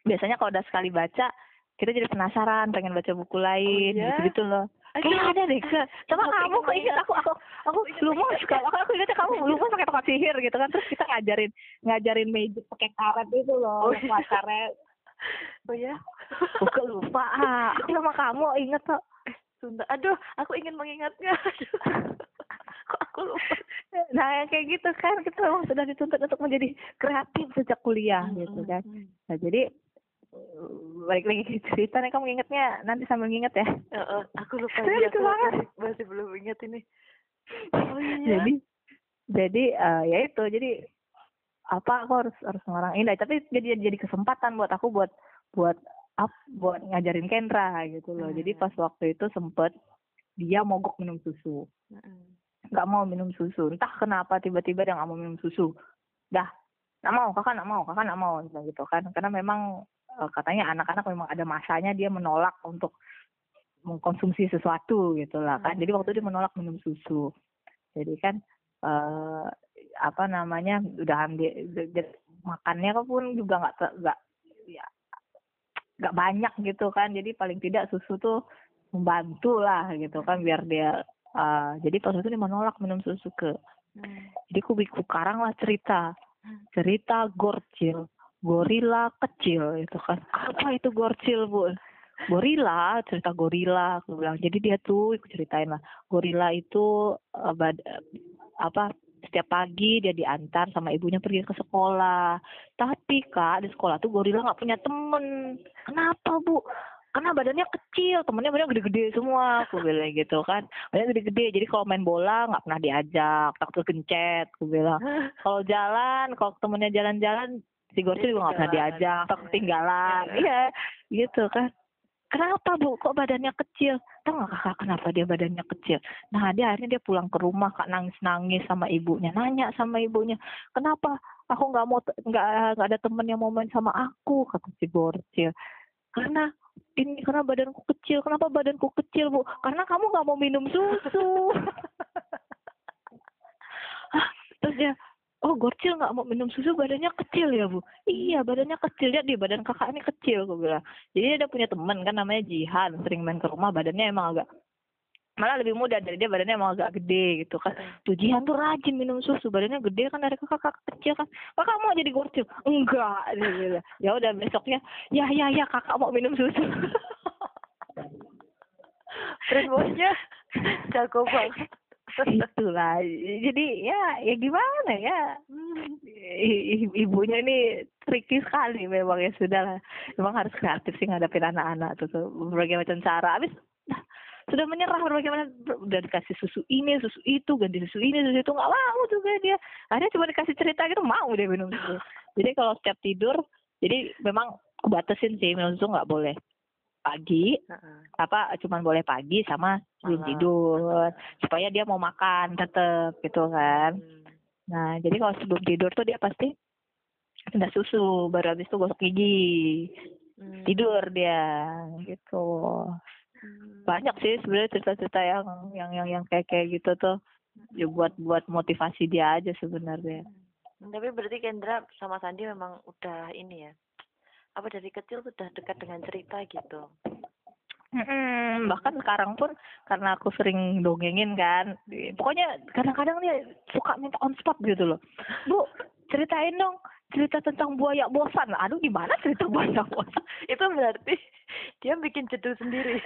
biasanya kalau udah sekali baca kita jadi penasaran pengen baca buku lain iya? gitu gitu loh Kayaknya ada deh ke sama Aku kamu kok ingat aku aku aku lupa suka. Aku aku ingatnya kamu lupa pakai tongkat sihir gitu kan. Terus kita ngajarin ngajarin magic pakai karet itu loh Oh, iya. pacarnya oh ya aku lupa ah. Aku sama kamu inget kok Sunda. Aduh aku ingin mengingatnya. Kok aku lupa? Nah yang kayak gitu kan kita memang sudah dituntut untuk menjadi kreatif sejak kuliah gitu kan. nah jadi eh, balik lagi ke cerita nih kamu ingetnya? Nanti sambil nginget ya. Eh, eh, aku lupa lucu aku masih, masih belum ingat ini. Oh iya. Jadi jadi eh, ya itu. Jadi apa aku harus harus ngarang indah tapi jadi jadi kesempatan buat aku buat buat up buat ngajarin Kendra gitu loh. Jadi Hmm. pas waktu itu sempet dia mogok minum susu. Mm-mm. nggak mau minum susu. Entah kenapa tiba-tiba dia nggak mau minum susu. Dah nggak mau kakak nggak mau kakak nggak mau gitu kan. Karena memang eh, katanya anak-anak memang ada masanya dia menolak untuk mengkonsumsi sesuatu gitu lah kan. Jadi waktu itu dia menolak minum susu. Jadi kan eh apa namanya udah dia- makannya pun juga nggak nggak ya nggak banyak gitu kan. Jadi paling tidak susu tuh membantu lah gitu kan biar dia eh, jadi pas itu dia menolak minum susu ke. Mm. jadi bikin karang lah cerita. Hmm. cerita gorcil gorila kecil itu kan. Apa itu gorcil bu? Gorila cerita gorila aku bilang. Jadi dia tuh ikut ceritain lah. Gorila itu eh, bad- eh, apa setiap pagi dia diantar sama ibunya pergi ke sekolah. Tapi kak di sekolah tuh gorila nggak punya temen. Kenapa bu? Karena badannya kecil temennya badannya gede-gede semua aku bilang gitu kan. Badannya gede-gede jadi kalau main bola nggak pernah diajak. Takut kencet aku bilang. Kalau jalan kalau temennya jalan-jalan si Gorcil juga nggak pernah diajak atau Iya. ketinggalan iya gitu kan. Kenapa bu? Kok badannya kecil? Tahu nggak kakak kenapa dia badannya kecil? Nah dia akhirnya dia pulang ke rumah kak nangis nangis sama ibunya nanya sama ibunya kenapa aku nggak mau nggak nggak ada temen yang mau main sama aku? Kata si Gorcil karena ini karena badanku kecil kenapa badanku kecil bu? Karena kamu nggak mau minum susu. Terus dia oh Gorcil nggak mau minum susu badannya kecil ya bu? Iya badannya kecil. Lihat di badan kakak ini kecil aku bilang. Jadi dia punya teman kan namanya Jihan sering main ke rumah badannya emang agak malah lebih muda dari dia badannya emang agak gede gitu kan. Tuh Jihan tuh rajin minum susu badannya gede kan dari kakak, kakak kecil kan. Kakak mau jadi Gorcil enggak. Ya udah besoknya ya ya ya kakak mau minum susu. Brainwashnya jago banget itulah jadi ya ya gimana ya? Hmm. I- ibunya ini tricky sekali memang ya sudah lah. Memang harus kreatif sih ngadapin anak-anak tuh, tuh berbagai macam cara. Habis nah, sudah menyerah berbagai macam udah dikasih susu ini susu itu ganti susu ini susu itu nggak mau juga dia. Akhirnya cuma dikasih cerita gitu mau dia minum susu. Jadi kalau setiap tidur jadi memang batasin sih minum susu nggak boleh pagi Heeh. apa cuman boleh pagi sama sebelum tidur supaya dia mau makan tetep gitu kan Hmm. nah jadi kalau sebelum tidur tuh dia pasti minta susu baru habis itu gosok gigi Hmm. tidur dia gitu Hmm. banyak sih sebenarnya cerita-cerita yang yang yang yang kayak kayak gitu tuh ya buat buat motivasi dia aja sebenarnya Hmm, Tapi berarti Kendra sama Sandi memang udah ini ya. Apa dari kecil sudah dekat dengan cerita gitu. Mm-mm, bahkan sekarang pun karena aku sering dongengin kan pokoknya kadang-kadang dia suka minta on spot gitu loh bu ceritain dong cerita tentang buaya bosan aduh gimana cerita buaya bosan Itu berarti dia bikin judul sendiri.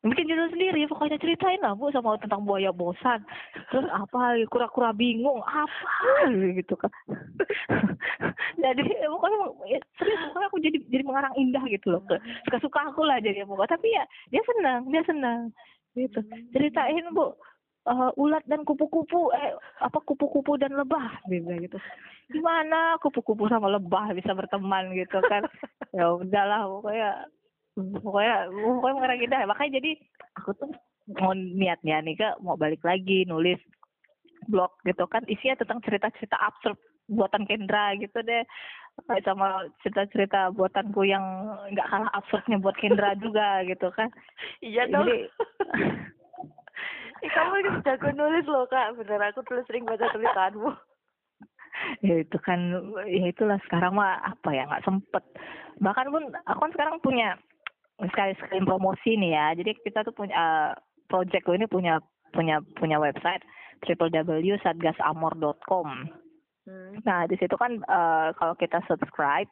Bikin judul sendiri pokoknya ceritain lah bu sama tentang buaya bosan. Terus apa kura-kura bingung apa gitu kan. Jadi pokoknya ya, serius pokoknya aku jadi jadi mengarang indah gitu loh suka-suka aku lah jadi pokoknya tapi ya dia senang dia senang gitu. Ceritain bu eh, ulat dan kupu-kupu eh apa kupu-kupu dan lebah bilang gitu. Gimana kupu-kupu sama lebah bisa berteman gitu kan. Ya udahlah pokoknya pokoknya pokoknya mengarang indah makanya jadi aku tuh mau niatnya nih ke mau balik lagi nulis blog gitu kan isinya tentang cerita-cerita absurd buatan Kendra gitu deh sama cerita-cerita buatanku yang nggak kalah absurdnya buat Kendra juga gitu kan Iya dong. jadi kamu jago nulis loh kak. Bener aku tulis sering baca tulisanmu. ya itu kan ya itulah sekarang mah apa ya nggak sempet bahkan pun aku kan sekarang punya sekali sekali promosi nih ya. Jadi kita tuh punya uh, project ini punya punya punya website www.satgasamor.com Hmm. nah di situ kan uh, kalau kita subscribe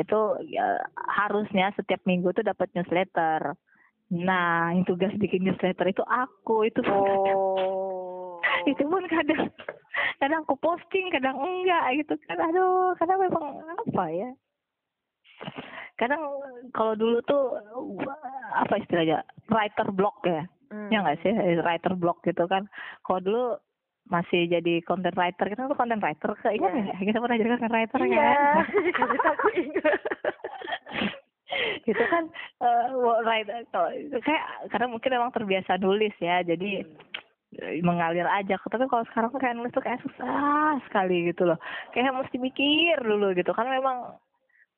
itu ya, harusnya setiap minggu tuh dapat newsletter. Nah yang tugas bikin newsletter itu aku. Itu Oh. itu pun kadang kadang aku posting kadang enggak gitu kan. Aduh kadang memang apa ya kadang kalau dulu tuh apa istilahnya writer block ya. Hmm. ya nggak sih? Writer block gitu kan. Kalau dulu masih jadi content writer kita tuh content writer ke ingat Iya. nggak? Kita pernah jadi content writer Iya, kan? Kasih aku ingat. gitu kan eh wo- right kalau kayak karena mungkin emang terbiasa nulis ya jadi eh, mengalir aja. Tapi kalau sekarang tuh kayak nulis tuh kayak susah sekali gitu loh. Kayak mesti mikir dulu gitu kan memang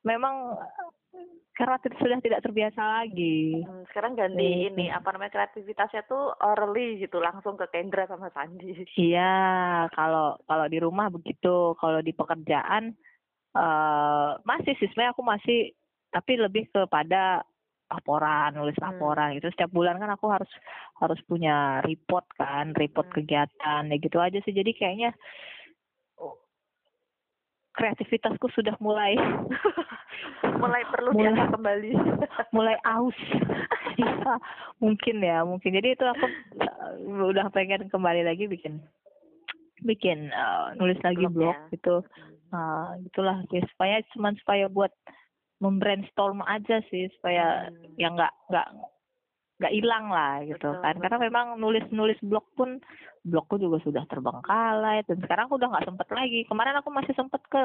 memang karena tidak- sudah tidak terbiasa lagi Hmm, sekarang ganti Gitu. ini apa namanya kreativitasnya tuh orally gitu langsung ke Kendra sama Sandi. iya kalau kalau di rumah begitu kalau di pekerjaan eh masih sih sebenarnya aku masih tapi lebih kepada laporan nulis Hmm. laporan gitu setiap bulan kan aku harus harus punya report kan report Hmm. kegiatan ya gitu aja sih jadi kayaknya kreativitasku sudah mulai Mulai perlu Mulai. diasah kembali. mulai aus Iya, mungkin ya mungkin jadi itu aku uh, udah pengen kembali lagi bikin bikin uh, nulis lagi Blog blog ya. gitu nah gitulah ya, supaya cuman supaya buat membrainstorm aja sih supaya Hmm. ya nggak nggak nggak hilang lah gitu Betul, kan karena betul. memang nulis nulis blog pun blogku juga sudah terbengkalai dan sekarang aku udah nggak sempet lagi kemarin aku masih sempet ke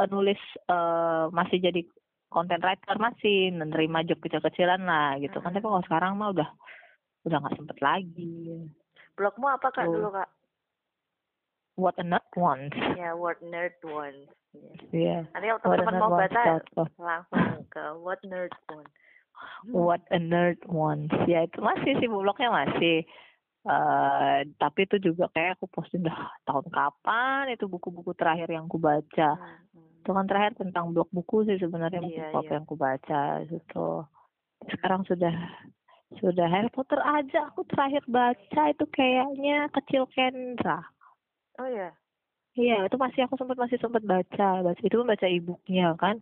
uh, nulis uh, masih jadi content writer masih menerima job kecil-kecilan lah gitu kan tapi kalau sekarang mah udah udah nggak sempet lagi Blogmu apa kak dulu kak? what a nut wants Ya Word Nerd One. Ya. Iya. Nanti kalau What teman-teman nerd mau baca langsung ke What Nerd One. What a nerd wants. Ya itu masih sih blognya masih. eh tapi itu juga kayak aku posting dah tahun kapan itu buku-buku terakhir yang aku baca. Hmm, hmm. Itu kan terakhir tentang blog buku sih sebenarnya Iya, buku apa iya. yang aku baca gitu. Sekarang sudah sudah Harry Potter aja aku terakhir baca itu kayaknya kecil Kendra. Oh ya. Iya, itu masih aku sempat masih sempat baca, baca itu pun baca e-booknya kan,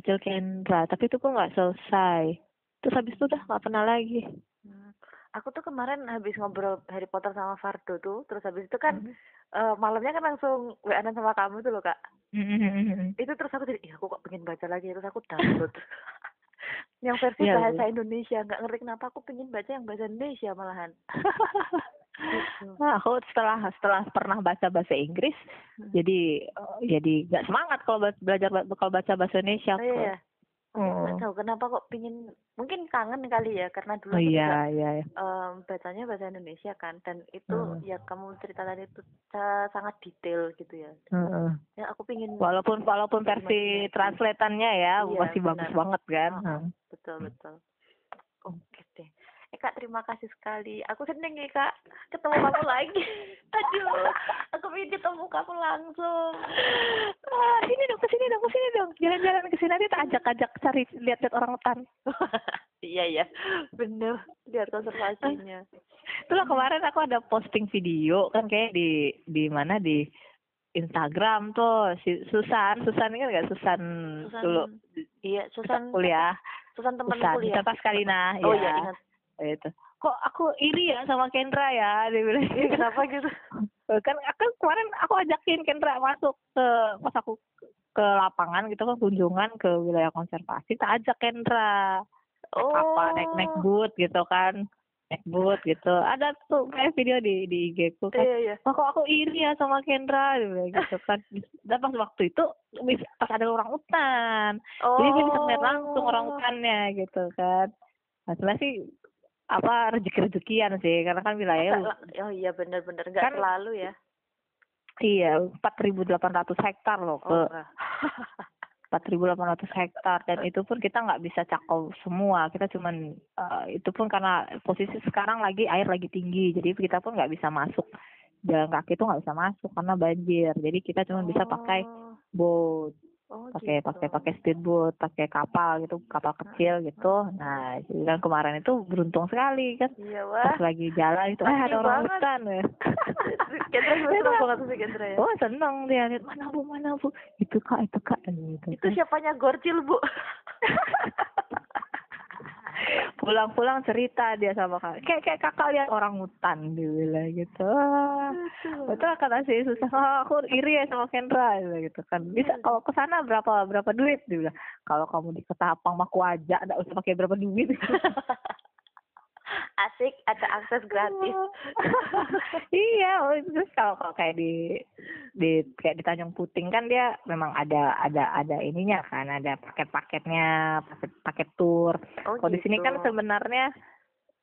kecil Kendra, tapi itu pun nggak selesai. Terus habis itu udah nggak pernah lagi. Hmm. Aku tuh kemarin habis ngobrol Harry Potter sama Fardo tuh, terus habis itu kan Mhm. eh, malamnya kan langsung wa sama kamu tuh loh kak. Mhm. Itu terus aku jadi, ih aku kok pengen baca lagi, terus aku download. yang versi Iya, bahasa iya. Indonesia, nggak ngerti kenapa aku pengen baca yang bahasa Indonesia malahan. Gitu. Nah, aku setelah setelah pernah baca bahasa Inggris, Hmm. jadi eh, jadi nggak semangat kalau belajar kalau baca bahasa Indonesia. Oh iya, iya. Hmm. Nggak tahu kenapa kok pingin, mungkin kangen kali ya, karena dulu Oh aku juga iya iya. iya. em, bacanya bahasa Indonesia kan, dan itu Hmm. ya kamu cerita tadi itu sa- sangat detail gitu ya. Heeh. Ya aku pingin Walaupun walaupun versi Imajinasi. translatannya ya Iya, masih bagus benar. banget kan. Hmm. betul betul. Oke deh. Eh kak terima kasih sekali. Aku seneng ya kak ketemu kamu lagi. Aduh, aku ingin ketemu kamu langsung. Ah, sini dong, ke sini dong, ke sini dong. Jalan-jalan ke sini nanti tak ajak-ajak cari lihat-lihat orang hutan. iya ya, bener. Lihat konservasinya. Itulah kemarin aku ada posting video kan kayak di di mana di Instagram tuh si Susan, Susan ini kan nggak Susan, Susan, dulu iya Susan kuliah. Susan teman Susan, kuliah. Susan Pascalina, Oh ya. iya ingat. Itu. Kok aku iri ya sama Kendra ya, dia bilang. Iya, kenapa gitu? kan aku kemarin aku ajakin Kendra masuk ke pas aku ke lapangan gitu kan kunjungan ke wilayah konservasi tak ajak Kendra Oh. apa naik naik boot gitu kan naik boot gitu ada tuh kayak video di di IG ku kan Iya iya. oh, kok aku iri ya sama Kendra gitu kan dan pas waktu itu pas ada orang hutan Oh. jadi dia bisa ngeliat langsung orang hutannya gitu kan sebenarnya sih apa rezeki rezekian sih karena kan Nggak- Oh iya bener-bener nggak Kan- selalu ya. iya 4.800 hektar loh ke Oh, enggak. 4.800 hektar dan itu pun kita nggak bisa cakau semua kita cuman eh, itu pun karena posisi sekarang lagi air lagi tinggi jadi kita pun nggak bisa masuk jalan kaki itu nggak bisa masuk karena banjir jadi kita cuma bisa pakai Oh. boat Oh, pakai gitu. pakai pakai speedboat pakai kapal gitu kapal kecil gitu nah jadi kan kemarin itu beruntung sekali kan Iya, wah. pas lagi jalan itu eh ada orang banget. hutan ya Kendra seneng banget sih Kendra ya. oh seneng dia lihat mana bu mana bu itu kak itu kak gitu Itu siapanya Gorcil, Bu? pulang-pulang cerita dia sama kak. Kayak kayak kakak lihat orang hutan dia bilang gitu. Betul kata sih susah oh, aku iri ya sama Kendra dia gitu kan. Bisa kalau ke sana berapa berapa duit? Dia bilang kalau kamu di Ketapang mah aja enggak usah pakai berapa duit Asik, ada akses gratis. iya oh, terus kalau kalau kayak di di kayak di Tanjung Puting kan dia memang ada ada ada ininya kan ada paket-paketnya paket paket tour Oh, kalau di sini kan gitu. sebenarnya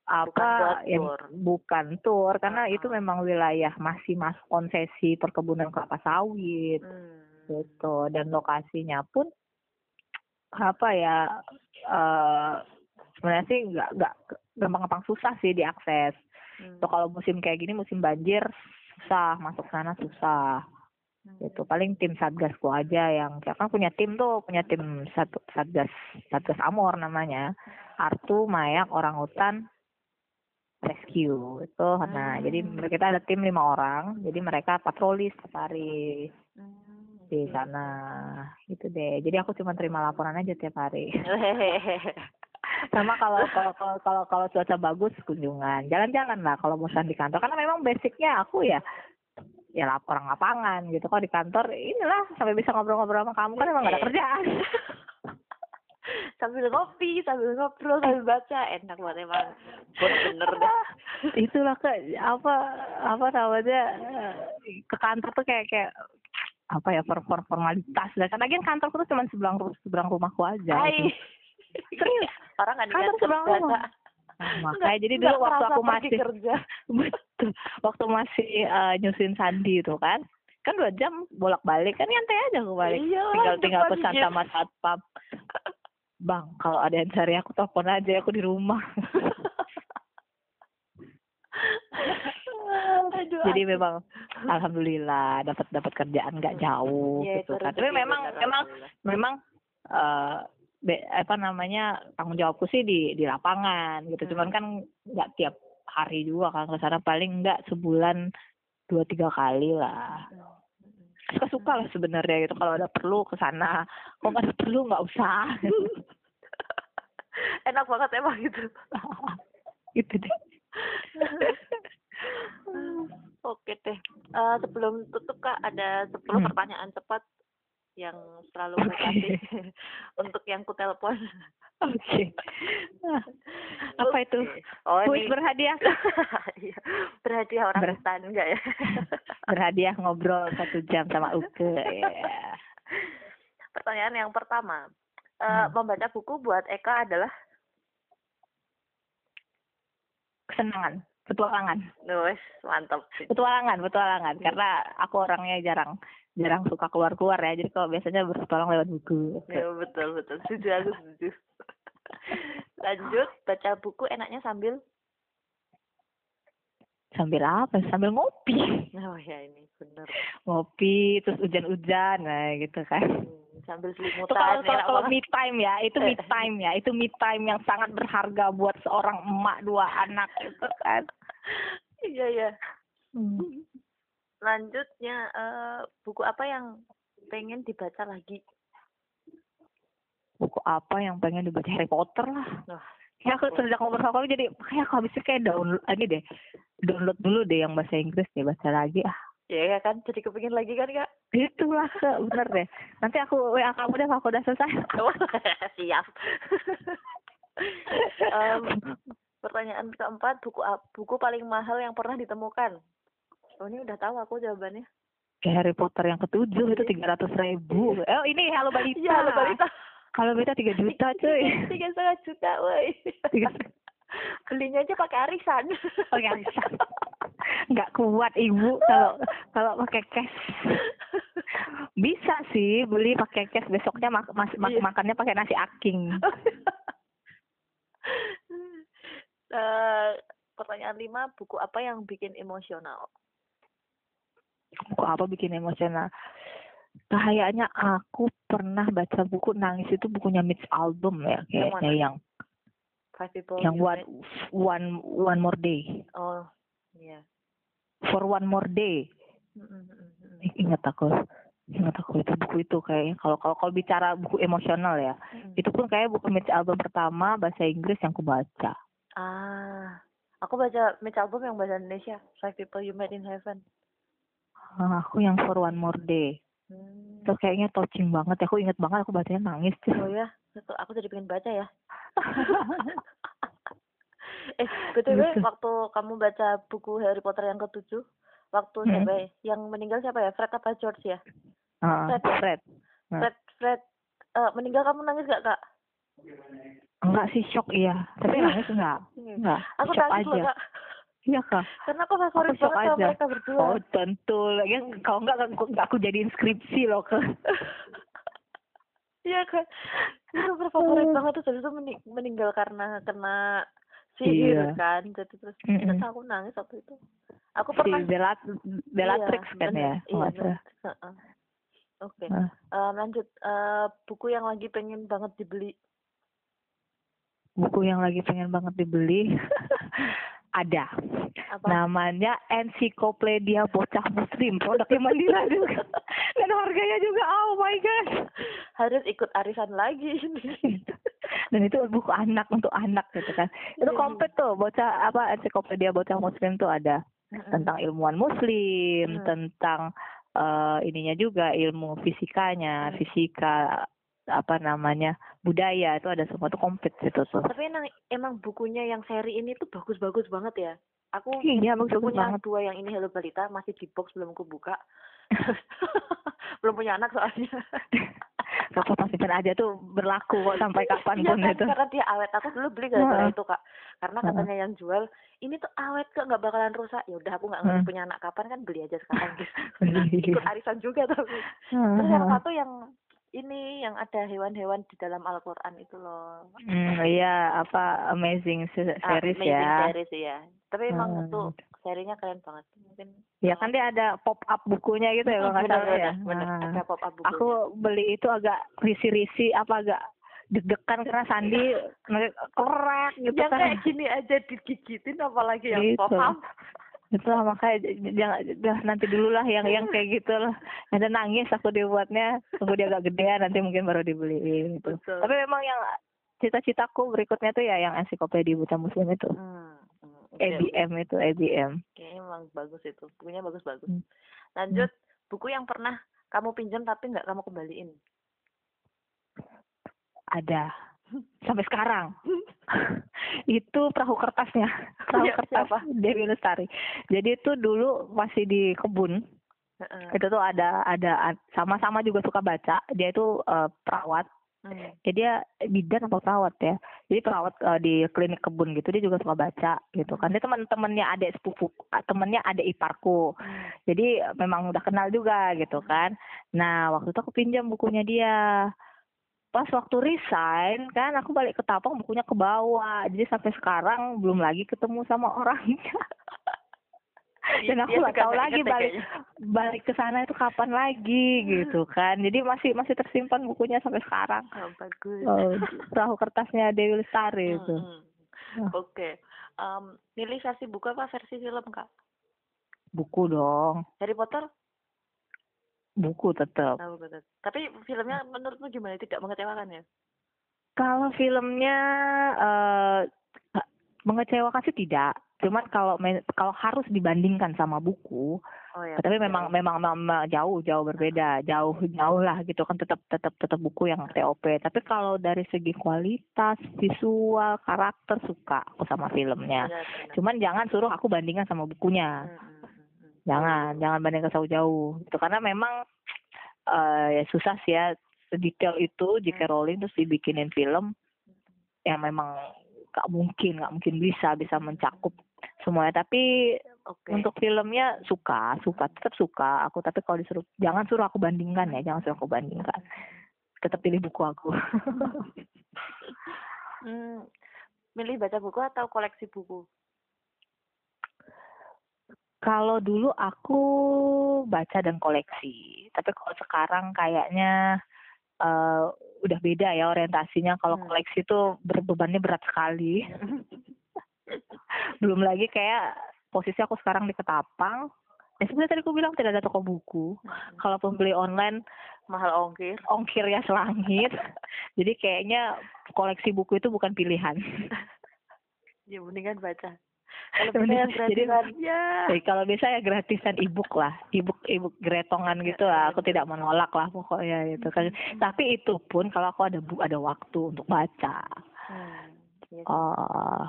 apa yang tour. bukan tour karena Ah. itu memang wilayah masih masuk konsesi perkebunan kelapa sawit Hmm. gitu dan lokasinya pun apa ya eh sebenarnya sih nggak nggak gampang-gampang susah sih diakses. Hmm. Tuh kalau musim kayak gini musim banjir susah. Masuk sana susah. Hmm. gitu. Paling tim satgasku aja yang kita kan punya tim tuh punya tim satu satgas satgas amor namanya. Artu mayak orang hutan rescue. Itu nah Hmm. jadi kita ada tim lima orang. Jadi mereka patroli setiap hari Hmm, di oke. sana. Gitu deh. Jadi aku cuma terima laporan aja tiap hari sama kalau kalau kalau kalau kalau cuaca bagus kunjungan jalan-jalan lah kalau bosan di kantor karena memang basicnya aku ya ya lap- orang lapangan gitu kalau di kantor inilah sampai bisa ngobrol-ngobrol sama kamu kan emang gak ada kerjaan sambil ngopi, sambil ngobrol, sambil baca, enak banget emang. Bener deh. itulah ke apa apa namanya eh, ke kantor tuh kayak kayak apa ya for, for formalitas lah karena kan kantorku tuh cuma seberang seberang rumahku aja Hai. gitu. serius Orang kan rumah. Nah, makanya jadi dulu waktu aku masih kerja. betul. Waktu masih eh, nyusin sandi itu kan kan dua jam bolak balik kan nyantai aja aku balik. Iya, tinggal tinggal pesan gym. sama satpam. Bang kalau ada yang cari aku telepon aja aku di rumah. Aduh, jadi memang alhamdulillah dapat dapat kerjaan nggak jauh Iya, gitu itu kan tapi memang memang memang eh be- apa namanya tanggung jawabku sih di di lapangan gitu cuman Hmm. kan nggak tiap hari juga kan ke sana paling nggak sebulan dua tiga kali lah suka suka lah sebenarnya gitu kalau ada perlu ke sana kalau nggak ada perlu nggak usah Enak banget emang gitu. gitu deh Oke deh. Eh, sebelum tutup Kak, ada 10 Hmm. pertanyaan cepat yang selalu Oke. aku kasih untuk yang ku telepon. oke Nah, apa itu. Oh, kuis ini berhadiah Iya. berhadiah orang Ber- hutan enggak ya? berhadiah ngobrol satu jam sama Uke ya. Pertanyaan yang pertama. Eh, Hmm. membaca buku buat Eka adalah kesenangan petualangan Nulis, mantap. petualangan petualangan karena aku orangnya jarang jarang suka keluar keluar ya jadi kalau biasanya berpetualang lewat buku Ya, betul, betul. Setuju, aku setuju. Lanjut, baca buku enaknya sambil sambil apa sambil ngopi Oh ya ini bener. ngopi terus hujan-hujan nah gitu kan Hmm, sambil itu selimutan kalau kalau, kalau me time ya itu me time ya itu me time yang sangat berharga buat seorang emak dua anak itu kan Iya, iya. Hmm. Lanjutnya eh buku apa yang pengen dibaca lagi? buku apa yang pengen dibaca Harry Potter lah Wah, ya aku sejak ngobrol sama kamu jadi kayak aku habisnya kayak download ini deh download dulu deh yang bahasa Inggris deh baca lagi ah ya kan jadi kepingin lagi kan kak? itulah Kak, bener deh nanti aku WA kamu deh kalau aku udah selesai Oh, Siap. Em, pertanyaan keempat, buku buku paling mahal yang pernah ditemukan? Oh ini udah tahu aku jawabannya. kayak Harry Potter yang ketujuh itu tiga ratus ribu oh ini Halo Balita Iya, halo balita. Halo Balita tiga juta cuy Tiga setengah juta, woi. Belinya aja pakai arisan. Pakai arisan. nggak kuat ibu kalau kalau pakai cash bisa sih beli pakai cash besoknya mak mas mak- Iya. makannya pakai nasi aking Eh, pertanyaan lima, buku apa yang bikin emosional? Kok apa bikin emosional kayaknya aku pernah baca buku nangis itu bukunya Mitch Album ya kayaknya yang Five people. yang one one one more day Oh, iya. for one more day Mm, mm, mm, mm. I- ingat aku ingat aku itu buku itu kayaknya kalau kalau kalau bicara buku emosional ya Mm. itu pun kayak buku Mitch Album pertama bahasa Inggris yang aku baca Ah, aku baca Mitch album yang bahasa Indonesia. Five people you met in heaven. Ah, aku yang for one more day Hmm. itu kayaknya touching banget ya aku ingat banget aku bacanya nangis Oh ya, Aku- aku jadi pengen baca ya. eh, btw Gitu. waktu kamu baca buku Harry Potter yang ketujuh, waktu Hmm. siapa ya? Yang meninggal siapa ya? Fred apa George ya? Ah, Fred. Fred. Fred, Fred, eh, meninggal kamu nangis gak kak? enggak sih shock iya tapi nangis enggak enggak Aku shock nangis loh aja kak. Iya kak Karena aku favorit Aku banget sama aja. mereka berdua. Oh tentu, lagi kalau enggak aku, aku jadiin skripsi loh ke. Iya kan, itu berfavorit Oh. banget terus itu mening- meninggal karena kena sihir Iya. kan, jadi terus Mm-mm. terus aku nangis waktu itu. Aku Si pernah Belat Bellatrix iya, kan ya, Iya. Heeh. Oke, Ah. Eh, lanjut Eh, buku yang lagi pengen banget dibeli. Buku yang lagi pengen banget dibeli ada. Apa? Namanya Ensiklopedia Bocah Muslim, produknya Mandira juga. Dan harganya juga, oh my god. Harus ikut arisan lagi. Dan itu buku anak untuk anak gitu kan. Itu Iya, komplit tuh, bocah apa Ensiklopedia Bocah Muslim tuh ada. Tentang ilmuwan muslim, Hmm. tentang eh, ininya juga ilmu fisikanya, Hmm. fisika apa namanya budaya itu ada semua tuh komplit situ tuh. Tapi emang emang bukunya yang seri ini tuh bagus-bagus banget ya. Aku Iya bagus punya banget. dua yang ini Hello Balita masih di box belum aku buka. belum punya anak soalnya. Apa-apa simpen aja tuh berlaku kok sampai kapan Iya pun kan, itu. karena dia awet. Aku dulu beli gara-gara itu kak. Karena katanya yang jual ini tuh awet kok nggak bakalan rusak. Ya udah aku nggak ngerti punya anak kapan kan beli aja sekarang gitu. Iya. Ikut arisan juga tapi. Terus yang satu yang ini yang ada hewan-hewan di dalam Al-Quran itu loh. Hmm, iya apa amazing Ah, series Amazing ya. series ya. Tapi emang Hmm. itu serinya keren banget. Mungkin Ya kan dia ada pop up bukunya gitu ya kalau nggak benar, salah ya. benar. Nah. Ada pop up buku. aku beli itu agak risi-risi apa agak deg-degan karena Sandi kerek gitu yang kan. kayak gini aja digigitin apalagi yang Gitu. pop up. Itu makanya jangan dah nanti dulu lah yang yang kayak gitu lah ada nangis aku dibuatnya tunggu dia agak gedean nanti mungkin baru dibeli gitu Betul. tapi memang yang cita-citaku berikutnya tuh ya yang ensiklopedia buta muslim itu Hmm. hmm, oke, ABM itu ABM Kayaknya emang bagus itu. Bukunya bagus-bagus. Hmm. Lanjut, buku yang pernah kamu pinjam tapi nggak kamu kembaliin. ada sampai sekarang. Itu perahu kertasnya. Perahu Iya, kertas siapa? Dewi Lestari. Jadi itu dulu masih di kebun. Heeh. itu tuh ada ada sama-sama juga suka baca. Dia itu eh, perawat. Hmm. ya dia bidan atau perawat ya. Jadi perawat eh, di klinik kebun gitu dia juga suka baca gitu kan. Dia teman-temannya adik sepupu temannya adik iparku. Hmm. jadi memang udah kenal juga gitu kan. Nah waktu itu aku pinjam bukunya dia pas waktu resign kan aku balik ke Tapang bukunya ke bawah jadi sampai sekarang belum lagi ketemu sama orangnya dan aku nggak tahu lagi balik kayaknya. balik ke sana itu kapan lagi gitu kan jadi masih masih tersimpan bukunya sampai sekarang Oh, bagus. oh, perahu kertasnya Dewi Lestari itu Hmm, hmm. Oke. Em, milih versi buku apa versi film kak? buku dong Harry Potter? Buku tetap betul. Tapi filmnya menurutmu gimana? Tidak mengecewakan ya? kalau filmnya eh mengecewakan sih tidak cuman kalau kalau harus dibandingkan sama buku Oh ya. tapi betul. memang memang memang jauh jauh berbeda jauh jauh lah gitu kan tetap tetap tetap buku yang TOP tapi kalau dari segi kualitas visual karakter suka aku sama filmnya Benar, benar. cuman jangan suruh aku bandingkan sama bukunya hmm, hmm. Jangan jangan bandingkan jauh-jauh itu karena memang eh ya susah sih ya detail itu jika Rowling terus dibikinin film yang memang gak mungkin nggak mungkin bisa bisa mencakup semuanya. Tapi Oke. untuk filmnya suka suka tetap suka aku. Tapi kalau disuruh jangan suruh aku bandingkan ya jangan suruh aku bandingkan. Tetap pilih buku aku. Hmm, milih baca buku atau koleksi buku? Kalau dulu aku baca dan koleksi tapi kalau sekarang kayaknya eh udah beda ya orientasinya. Kalau Hmm. koleksi tuh berbebannya berat sekali. Belum lagi kayak posisi aku sekarang di Ketapang. Ya sebenarnya tadi aku bilang tidak ada toko buku. Kalau pembeli online mahal ongkir. ongkirnya selangit. Jadi kayaknya koleksi buku itu bukan pilihan. Ya mendingan baca kalau bisa jadi- ya Jadi kalau bisa ya gratisan ebook lah, ebook ebook gretongan gitu lah. Aku tidak menolak lah pokoknya gitu kan. Tapi itu pun kalau aku ada bu ada waktu untuk baca. hmm. iya sih, Oh,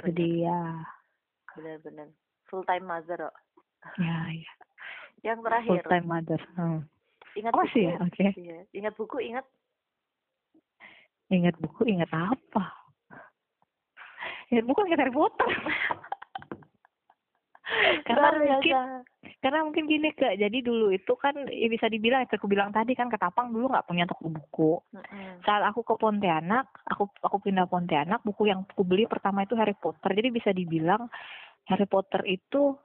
itu dia. benar-benar full time mother kok Ya, ya. yang Full terakhir time mother. Hmm. ingat Oh, buku masih ya? Oke. iya ingat buku ingat Ingat buku, ingat apa? Ingat buku, ingat Harry Potter. karena Luar mungkin karena mungkin gini kak jadi dulu itu kan ya bisa dibilang yang aku bilang tadi kan ketapang dulu nggak punya toko buku Mm-mm. saat aku ke Pontianak, aku aku pindah Pontianak, buku yang aku beli pertama itu Harry Potter. Jadi bisa dibilang Harry Potter itu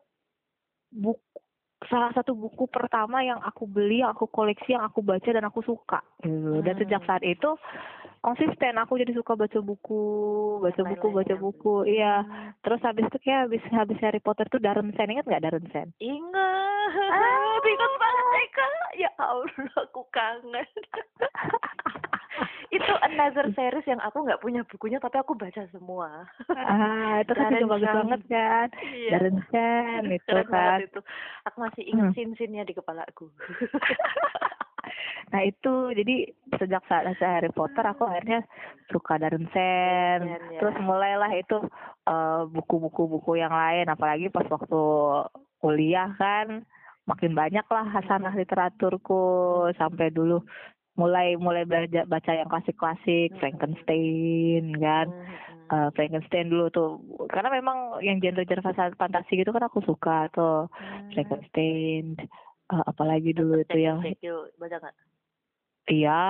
buku salah satu buku pertama yang aku beli, yang aku koleksi, yang aku baca dan aku suka. Gitu. Dan Hmm. sejak saat itu konsisten aku jadi suka baca buku, baca Yang buku, baca lain-lainnya. buku. Iya. Hmm. Terus habis itu kayak habis habis Harry Potter tuh Darren Sen ingat nggak Darren Sen? Ingat, Ah. ingat banget Eka. Ya Allah, aku kangen. itu another series yang aku nggak punya bukunya tapi aku baca semua. ah, itu kan juga bagus banget kan. Iya. Darren Sen itu Keren kan. itu. Aku masih ingat Hmm. scene-scene-nya di kepalaku. Nah itu jadi sejak saat saya Harry Potter aku akhirnya suka Darren Sen. Sen, ya. Terus mulailah itu eh, buku-buku-buku yang lain apalagi pas waktu kuliah kan makin banyak lah hasanah literaturku sampai dulu mulai mulai belajar baca yang klasik-klasik Frankenstein kan Hmm, hmm. Eh, Frankenstein dulu tuh karena memang yang genre-genre fantasi gitu kan aku suka tuh Hmm. Frankenstein Eh, apalagi dulu itu yang baca nggak? Iya,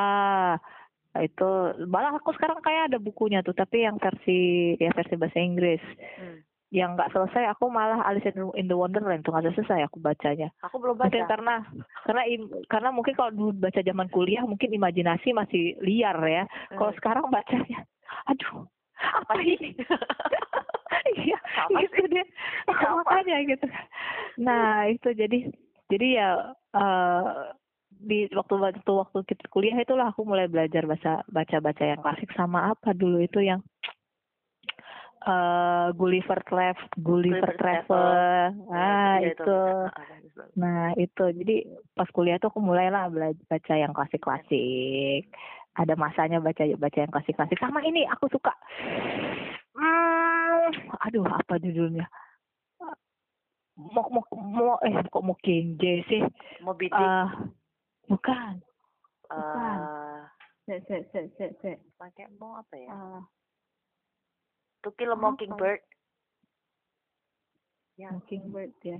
itu malah aku sekarang kayak ada bukunya tuh, tapi yang versi ya versi bahasa Inggris. Hmm. Yang nggak selesai, aku malah Alice in the Wonderland tuh nggak selesai aku bacanya. Aku belum baca. Mungkin karena karena im- karena mungkin kalau dulu baca zaman kuliah mungkin imajinasi masih liar ya. Kalau Hmm. sekarang bacanya, aduh apa ini? Iya, Apa itu dia. Apa? Makanya gitu. Nah itu jadi jadi ya eh di waktu waktu waktu kita kuliah itulah aku mulai belajar baca baca baca yang klasik sama apa dulu itu yang eh Gulliver Travel Gulliver Gulliver Travel. Ah Iya, itu Ah, bagus. nah itu. Jadi pas kuliah tuh aku mulailah belajar baca yang klasik klasik ada masanya baca baca yang klasik klasik sama ini aku suka. Hmm, aduh apa judulnya mau mau mau eh kok J sih Moby Dick. Ah, bukan eh, se se se se se pakai mau apa ya? Ah, To Kill a? Mockingbird. Ya, Mockingbird ya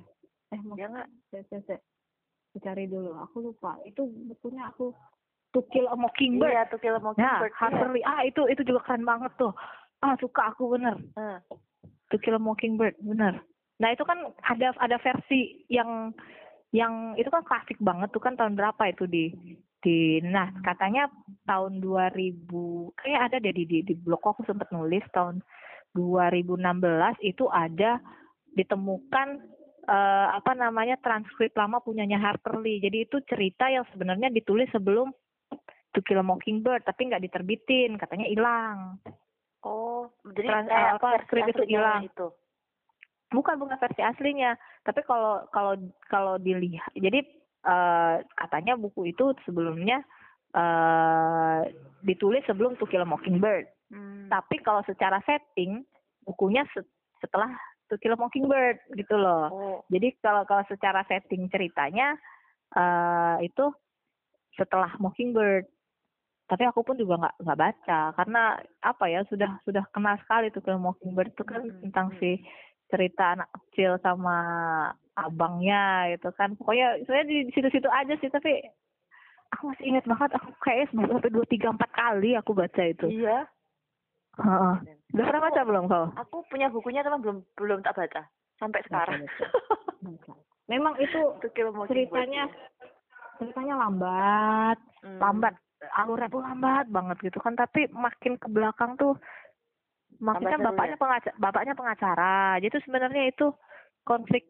eh mau ya nggak? se se se cari dulu aku lupa itu bukunya aku To Kill a Mockingbird Iya, To Kill a Nah, Mockingbird. iya. Harper Lee. Ah, itu itu juga keren banget tuh. Ah, suka aku bener. Eh, To Kill a Mockingbird, bener. Nah, itu kan ada ada versi yang yang itu kan klasik banget tuh kan tahun berapa itu di di nah katanya tahun 2000 kayak ada deh di di, di blog aku sempat nulis tahun 2016 itu ada ditemukan eh, apa namanya transkrip lama punyanya Harper Lee. Jadi itu cerita yang sebenarnya ditulis sebelum To Kill a Mockingbird tapi nggak diterbitin, katanya hilang. Oh, jadi Trans- kayak apa, versi skrip itu hilang. Itu. Bukan bukan versi aslinya, tapi kalau kalau kalau dilihat, jadi eh, katanya buku itu sebelumnya eh ditulis sebelum To Kill a Mockingbird. Hmm. Tapi kalau secara setting bukunya se- setelah To Kill a Mockingbird gitu loh. Oh, Jadi kalau kalau secara setting ceritanya eh itu setelah Mockingbird. Tapi aku pun juga nggak nggak baca karena apa ya sudah sudah kenal sekali tuh film Mockingbird itu kan Mm-mm, tentang mm. si cerita anak kecil sama abangnya gitu kan. Pokoknya saya di situ-situ aja sih tapi aku masih ingat banget aku kayaknya sampai dua tiga empat kali aku baca itu. iya. Heeh. Udah pernah baca belum kau? Aku punya bukunya tapi belum belum tak baca sampai sekarang. Memang itu ceritanya ceritanya lambat Hmm. lambat alurnya tuh lambat banget gitu kan tapi makin ke belakang tuh maksudnya bapaknya ya? pengacara bapaknya pengacara jadi tuh sebenarnya itu konflik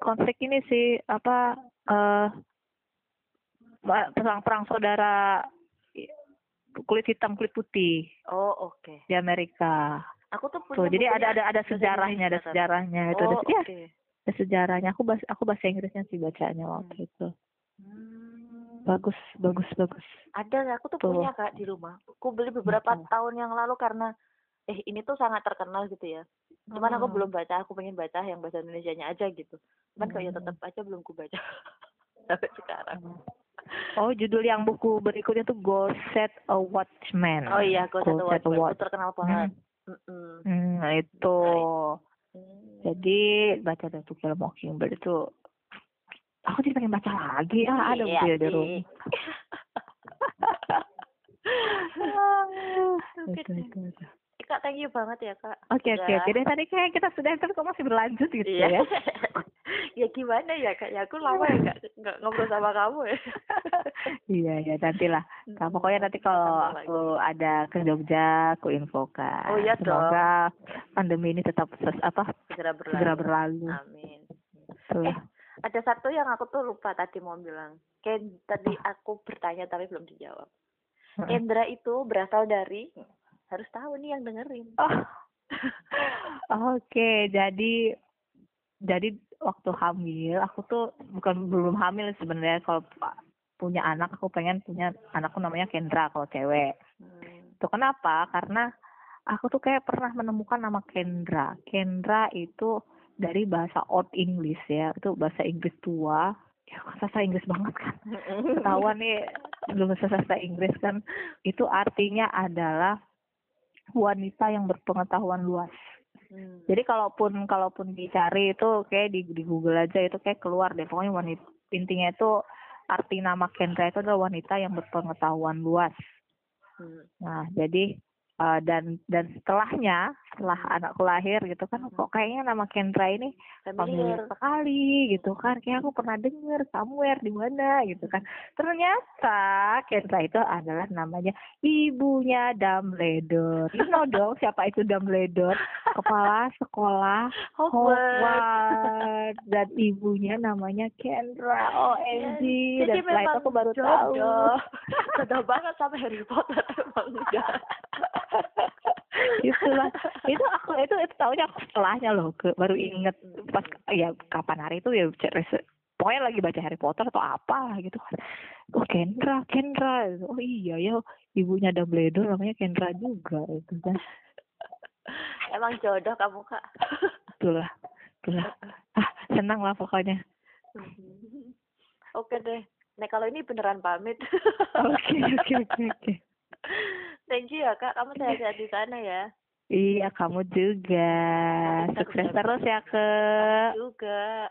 konflik ini sih apa eh perang perang saudara kulit hitam kulit putih Oh, oke. di Amerika Aku tuh punya tuh jadi ada ada ada sejarahnya ada sejarahnya itu ada Oh, ya, oke. ada sejarahnya aku bahasa aku bahasa Inggrisnya sih bacanya waktu itu Hmm. bagus bagus bagus Ada, aku tuh Tuh. punya kak di rumah. Aku beli beberapa tahun yang lalu karena eh ini tuh sangat terkenal gitu ya. Cuman aku Hmm. belum baca, aku pengen baca yang bahasa Indonesianya aja gitu. Cuman kok ya Hmm. tetap aja belum ku baca sampai sekarang. Oh, judul yang buku berikutnya tuh Go Set a Watchman. Oh iya, aku satu Set a watch Watch. itu terkenal banget. Hmm, nah itu. Hmm. Jadi baca tuh film Mockingbird itu. Aku jadi pengen baca lagi. Ah, ada Iya buku ya di rumah. Oke Itu, deh. itu, itu. Kak, thank you banget ya kak. Oke oke Udah. oke deh tadi kayak kita sudah tapi kok masih berlanjut gitu Iya. ya. ya gimana ya kak? Ya aku lama ya kak nggak ngobrol sama kamu ya. iya iya nantilah. Nah, pokoknya nanti kalau aku ada ke Jogja aku infokan. Oh, iya dong. Semoga pandemi ini tetap ses- apa segera berlalu. segera berlalu. Amin. Tuh. Eh, ada satu yang aku tuh lupa tadi mau bilang. Kayak tadi aku bertanya tapi belum dijawab. Kendra itu berasal dari harus tahu nih yang dengerin. Oh. Oke, jadi jadi waktu hamil aku tuh bukan belum hamil sebenarnya kalau punya anak aku pengen punya anakku namanya Kendra kalau cewek. Hmm. Itu kenapa? Karena aku tuh kayak pernah menemukan nama Kendra. Kendra itu dari bahasa Old English ya, itu bahasa Inggris tua. Ya bahasa Inggris banget kan. Ketahuan nih belum bahasa Inggris kan. Itu artinya adalah wanita yang berpengetahuan luas. Hmm. Jadi kalaupun kalaupun dicari itu kayak di, di Google aja itu kayak keluar deh. Pokoknya wanita intinya itu arti nama Kendra itu adalah wanita yang berpengetahuan luas. Hmm. Nah, jadi eh, dan dan setelahnya setelah anakku lahir gitu kan kok kayaknya nama Kendra ini familiar. sekali gitu kan. Kayak aku pernah denger somewhere di mana gitu kan. Ternyata Kendra itu adalah namanya ibunya Dumbledore. You know dong siapa itu Dumbledore? Kepala sekolah Hogwarts. Dan ibunya namanya Kendra. OMG Jadi dan setelah itu aku baru tahu. Jodoh. Jodoh banget sama Harry Potter emang udah. itulah. Itu aku itu itu tahunya aku setelahnya loh ke, baru inget pas ya kapan hari itu ya pokoknya lagi baca Harry Potter atau apa gitu kan. Oh Kendra Kendra. Oh iya ya ibunya Dumbledore namanya Kendra juga itu kan. Emang jodoh kamu kak. itulah itulah. Ah senang lah pokoknya. Oke deh. Nah kalau ini beneran pamit. oke oke oke oke Thank you ya kak. Kamu sehat-sehat di sana ya. iya kamu juga sukses terus ya ke Juga.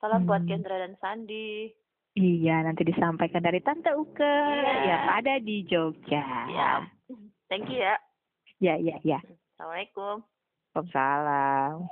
Salam buat Hmm. Kendra dan Sandi. iya nanti disampaikan dari Tante Uke Iya. yang ada di Jogja Ya. Thank you ya. ya ya ya Assalamualaikum. Waalaikumsalam